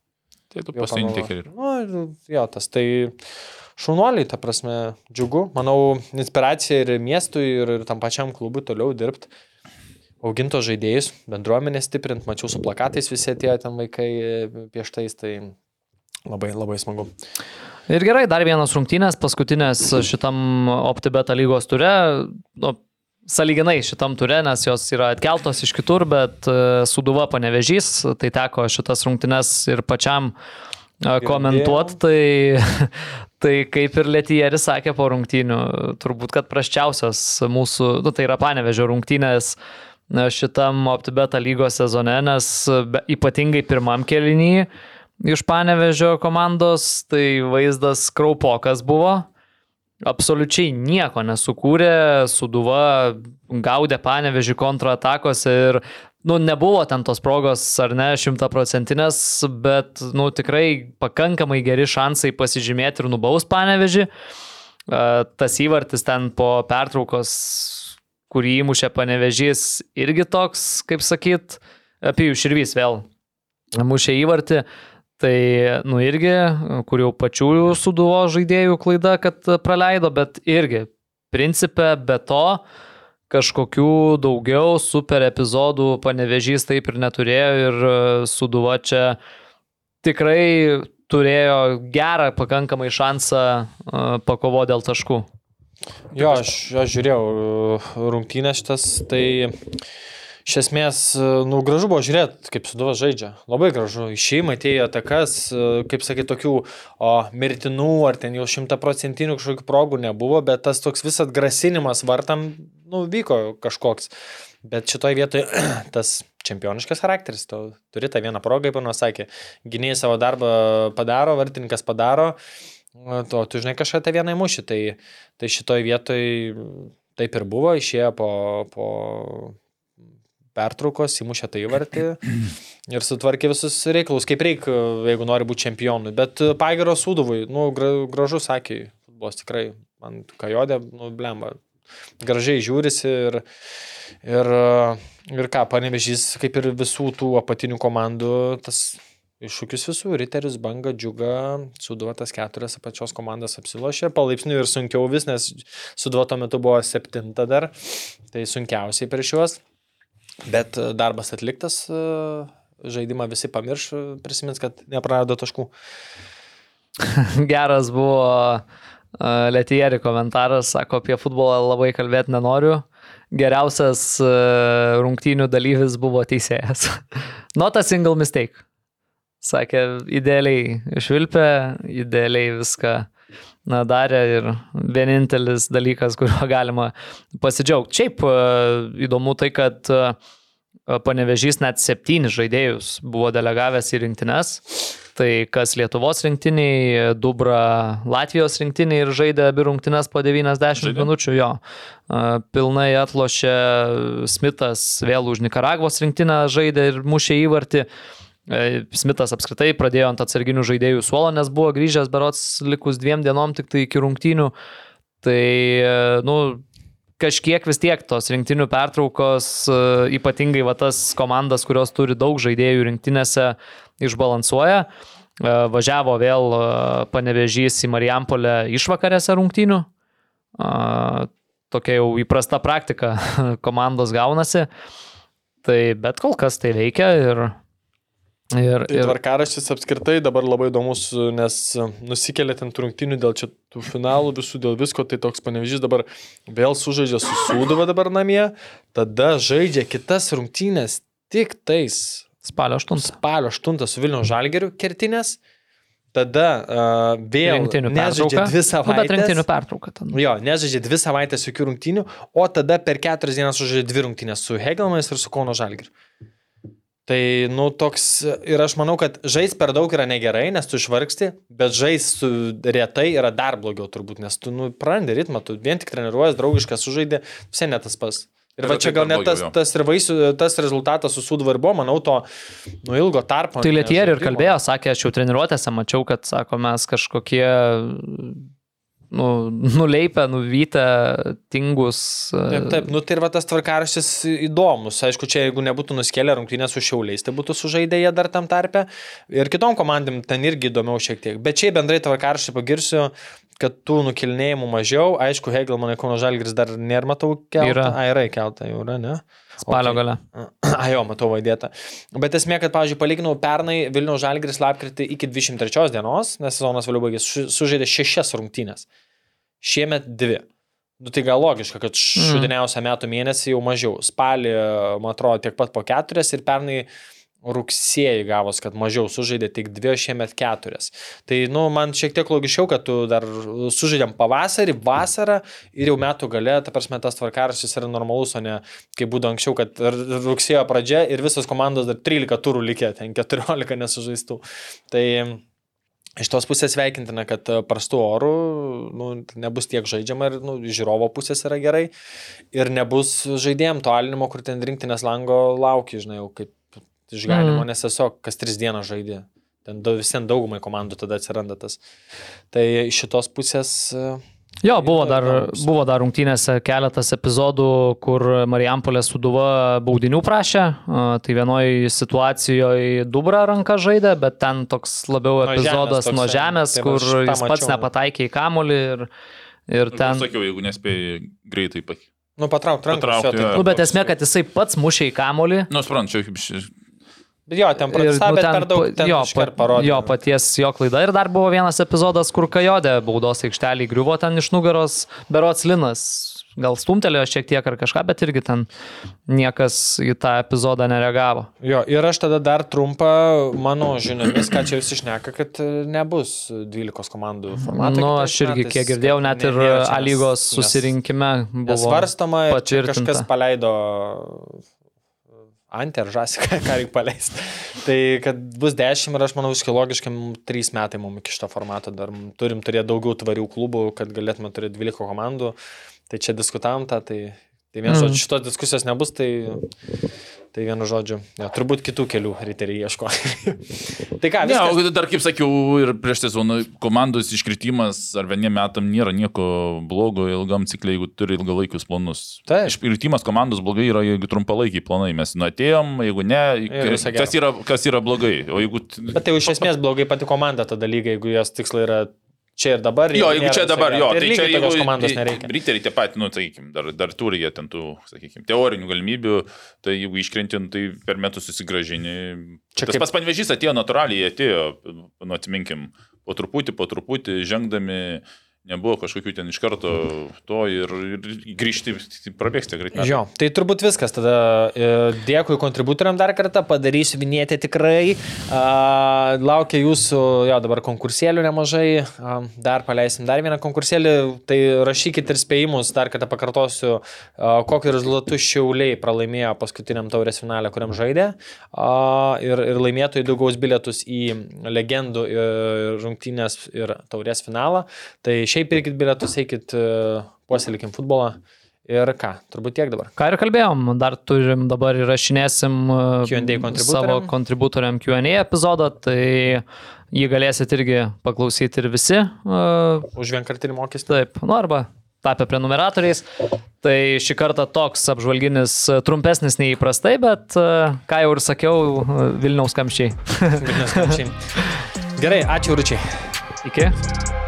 Tai tu tiek ir. Nu, jo, tas tai šaunuoliai, ta prasme, džiugu. Manau, inspiracija ir miestui, ir, ir tam pačiam klubui toliau dirbti. Auginto žaidėjus, bendruomenę stiprinti, mačiau su plakatais visi atėjo ten vaikai e, pieštais, tai labai, labai smagu. Ir gerai, dar vienas rungtynės, paskutinės šitam OptiBeta lygos ture. Nu, saliginai šitam ture, nes jos yra atkeltos iš kitur, bet e, Suduva panevežys, tai teko šitas rungtynės ir pačiam komentuoti, tai, (laughs) tai kaip ir Lietieris sakė po rungtynių, turbūt, kad prasčiausias mūsų, nu, tai yra panevežio rungtynės e, šitam OptiBeta lygos sezone, nes ypatingai pirmam kelinyje iš panevežio komandos, tai vaizdas kraupokas buvo. Absoliučiai nieko nesukūrė, suduva gaudė panevežį kontratakose ir, nu, nebuvo ten tos progos ar ne šimtaprocentinės, bet, nu, tikrai pakankamai geri šansai pasižymėti ir nubaus panevežį. E, Tas įvartis ten po pertraukos, kurį įmušė panevežys, irgi toks, kaip sakyt, apie jų širvys vėl mušė įvartį. Tai, nu irgi, kur jau pačių suduvo žaidėjų klaida, kad praleido, bet irgi, principė, be to, kažkokių daugiau super epizodų panevežys taip ir neturėjo ir e, suduva čia tikrai turėjo gerą pakankamai šansą e, pakovo dėl taškų. Jo, aš, aš žiūrėjau uh, rungtynės šitas, tai iš esmės, uh, nu, gražu buvo žiūrėti, kaip Suduva žaidžia. Labai gražu. Išėjimai, atėjo atakas, uh, kaip sakai, tokių o, mirtinų ar ten jau šimtaprocentinių kažkokių progų nebuvo, bet tas toks visat grasinimas vartam, nu, vyko kažkoks. Bet šitoje vietoje (clears throat) tas čempioniškas charakteris, tu turi tą vieną progą, kaip panas sakė, gynėjai savo darbą padaro, vartininkas padaro, to tu žinai kažką tą vieną įmušį. Tai, tai šitoje vietoje taip ir buvo, išėjo po, po pertraukos, įmušė tai įvartį ir sutvarkė visus reikalus, kaip reikia, jeigu nori būti čempionu. Bet Pagero Sūduvui, nu, gra, gražus sakė, futbolas tikrai, man kajodė, nu, blemba, gražiai žiūrisi ir, ir, ir ką, panevežys, kaip ir visų tų apatinių komandų, tas iššūkius visų, Riteris, Banga, Džiuga, suduotas keturias apačios komandas apsilošė, palaipsniui ir sunkiau vis, nes suduoto metu buvo septinta dar, tai sunkiausiai prieš juos. Bet e, darbas atliktas, e, žaidimą visi pamirš, prisimins, kad neprarado taškų. (laughs) Geras buvo uh, Letieri komentaras, sako, apie futbolą labai kalbėti nenoriu. Geriausias uh, rungtynių dalyvis buvo teisėjas. (laughs) Not a single mistake. Sakė, idealiai išvilpė, idealiai viską na, darė ir vienintelis dalykas, kuriuo (laughs) galima pasidžiaugti. Šiaip įdomu tai, kad panevežys net septynis žaidėjus buvo delegavęs į rinktynes. Tai kas Lietuvos rinktiniai, Dubra Latvijos rinktiniai ir žaidė abi rungtynes po 90 žaidė. minučių jo. Pilnai atlošė Smithas vėl už Nikaragvos rinktinę žaidė ir mušė įvartį. Smithas apskritai pradėjo ant atsarginių žaidėjų suolo, nes buvo grįžęs berots likus dviem dienom tik tai iki rungtynių. Tai, nu, kažkiek vis tiek tos rinktinių pertraukos, e, ypatingai va tas komandas, kurios turi daug žaidėjų rinktinėse, išbalansuoja. E, važiavo vėl e, panevežys į Marijampolę išvakarėse rungtinių. Tokia jau įprasta praktika (laughs) komandos gaunasi. Tai bet kol kas tai veikia ir Ir, tai ir... tvarkaraštis apskritai dabar labai įdomus, nes nusikėlė ten rungtinių dėl čia tų finalų, visų dėl visko, tai toks panevežys dabar vėl sužaidžia su Sūduva dabar namie, tada žaidžia kitas rungtynės tik tais. Spalio 8. Spalio 8 su Vilnių Žalgeriu kertinės. Tada uh, vėl nežaidžia dvi savaitės. Nu, bet rinktinių pertrauka. Ten. Jo, nežaidžia dvi savaitės jokių rungtynių, o tada per keturias dienas sužaidžia dvi rungtynės su Hegelmais ir su Kauno Žalgeriu. Tai, nu, toks, ir aš manau, kad žais per daug yra negerai, nes tu išvargsti, bet žais su retai yra dar blogiau turbūt, nes tu, nu, prarandi ritmą, tu vien tik treniruojas, draugiškai sužaidė, visai net tas pas. Ir va čia gal net tas, tas, ir vaisių, tas rezultatas su Sudva ir buvo, manau, to nu, ilgo tarpo. Tai Lietieri ir kalbėjo, sakė, aš jau treniruotėse mačiau, kad, sako, mes kažkokie nu, nuleipę, nuvytę, tingus. E, taip, taip, nu tai ir va tas tvarkaraštis įdomus. Aišku, čia jeigu nebūtų nuskėlę rungtynės su šiauliais, tai būtų sužaidėję dar tam tarpe. Ir kitom komandom ten irgi įdomiau šiek tiek. Bet čia bendrai tvarkaraštį pagirsiu, kad tų nukelnėjimų mažiau. Aišku, Hegelmanai Kauno Žalgris dar nėra matau keltą. Yra. A, yra keltą, jau yra, ne? Spalio okay. gale. (clears throat) A, jo, matau vaidėtą. Bet esmė, kad, pavyzdžiui, palyginau pernai Vilnių Žalgris lapkritį iki 23 dienos, nes sezonas vėliau baigėsi, sužaidė šešias rungtynės. Šiemet dvi. Nu, tai gal logiška, kad mm. šudiniausią metų mėnesį jau mažiau. Spalį, man atrodo, tiek pat po keturias ir pernai rugsėjai gavos, kad mažiau sužaidė tik dvi, šiemet keturias. Tai, nu, man šiek tiek logiškiau, kad tu dar sužaidėm pavasarį, vasarą ir jau metų gale, ta prasme, tas tvarkaraštis yra normalus, o ne kaip būdavo anksčiau, kad rugsėjo pradžia ir visos komandos dar 13 turų likė, ten 14 nesužaistų. Tai Iš tos pusės sveikintina, kad e, prastų orų nu, nebus tiek žaidžiama ir nu, žiūrovo pusės yra gerai. Ir nebus žaidėjim to alinimo, kur ten rinktinės lango laukia, žinai, jau kaip išgalimo, mm. nes tiesiog kas tris dienas žaidė. Ten visiems daugumai komandų tada atsiranda tas. Tai iš šitos pusės uh, Jo, buvo dar, buvo dar rungtynėse keletas epizodų, kur Marijampolė suduva baudinių prašė. Tai vienoje situacijoje Dubra ranka žaidė, bet ten toks labiau epizodas nuo žemės, tai kur jis pats nepataikė į kamolį ir, ir nu, ten... Sakiau, jeigu nespėjai greitai pakeisti. Nu, patraukti ranką. Patraukti, nu, bet esmė, kad jisai pats mušė į kamolį. Nu, suprantu, čia Bet jo, ten pradėjo, nu, per daug ten jo, pat, parodė. Jo, paties jo klaida. Ir dar buvo vienas epizodas, kur Kajodė baudos aikštelį griuvo ten iš nugaros, berots Linas gal stumtelėjo šiek tiek ar kažką, bet irgi ten niekas į tą epizodą nereagavo. Jo, ir aš tada dar trumpą mano žiniomis, ką čia visi šneka, kad e, nebus 12 komandų formato. Na, nu, aš irgi kiek girdėjau, net ir A lygos susirinkime buvo svarstama, kažkas paleido Ant ar žąsį, (laughs) ką, ką reikia paleisti. Tai kad bus 10 ir aš manau, visiškai logiškai 3 metai mums iki šito formato dar turim turėti daugiau tvarių klubų, kad galėtume turėti 12 komandų. Tai čia diskutavom tą, tai, tai vien Mm. šitos diskusijos nebus, tai, tai vienu žodžiu, ja, turbūt kitų kelių riteriai ieško. (laughs) tai ką, Ne, viskas. o dar kaip sakiau ir prieš sezoną, komandos iškritimas ar vieniem metam nėra nieko blogo ilgam ciklė, jeigu turi ilgalaikius planus. Taip. Iškritimas komandos blogai yra, jeigu trumpalaikiai planai. Mes nu atėjom, jeigu ne, kas yra, kas yra blogai. O jeigu... Bet tai jau iš esmės blogai pati komanda tada lygiai, jeigu jos tikslai yra čia ir dabar. Jo, jeigu čia dabar, jo, tai tai čia jeigu komandos nereikia. Riteriai tie pat, nu, sakykime, dar, dar turi jie ten tų, sakykime, teorinių galimybių, tai jeigu iškrentin, tai per metus susigražini. Čia Tas kaip- pats panvežys atėjo natūraliai, atėjo, nu, atminkim, po truputį, po truputį, žengdami, nebuvo kažkokių ten iš karto to ir, ir grįžti, prabėgsti greitai. Jo, tai turbūt viskas. Tada e, dėkui kontributoriam dar kartą, padarysiu vinėti tikrai. A, laukia jūsų, jo, dabar konkursėlių nemažai. A, dar paleisim dar vieną konkursėlį. Tai rašykit ir spėjimus, dar kartą pakartosiu, a, kokį rezultatų šiauliai pralaimėjo paskutiniam taurės finalę, kuriam žaidė. A, ir, ir laimėtojai daugaus bilietus į legendų ir rungtynės ir taurės finalą. Tai šiaip pirkit bilietus, eikit, e, puoselikim futbolą. Ir ką, turbūt tiek dabar. Ką ir kalbėjom, dar turim dabar įrašinėsim e, kontributoriam. savo kontributoriam Q&A epizodą, tai jį galėsit irgi paklausyti ir visi. e, Už vienkartinį mokestį. Taip, nu arba tapę prenumeratoriais. Tai šį kartą toks apžvalginis trumpesnis nei įprastai, bet ką jau ir sakiau, Vilniaus kamščiai. Vilnius kamščiai. (laughs) Gerai, ačiū Ručiai. Iki.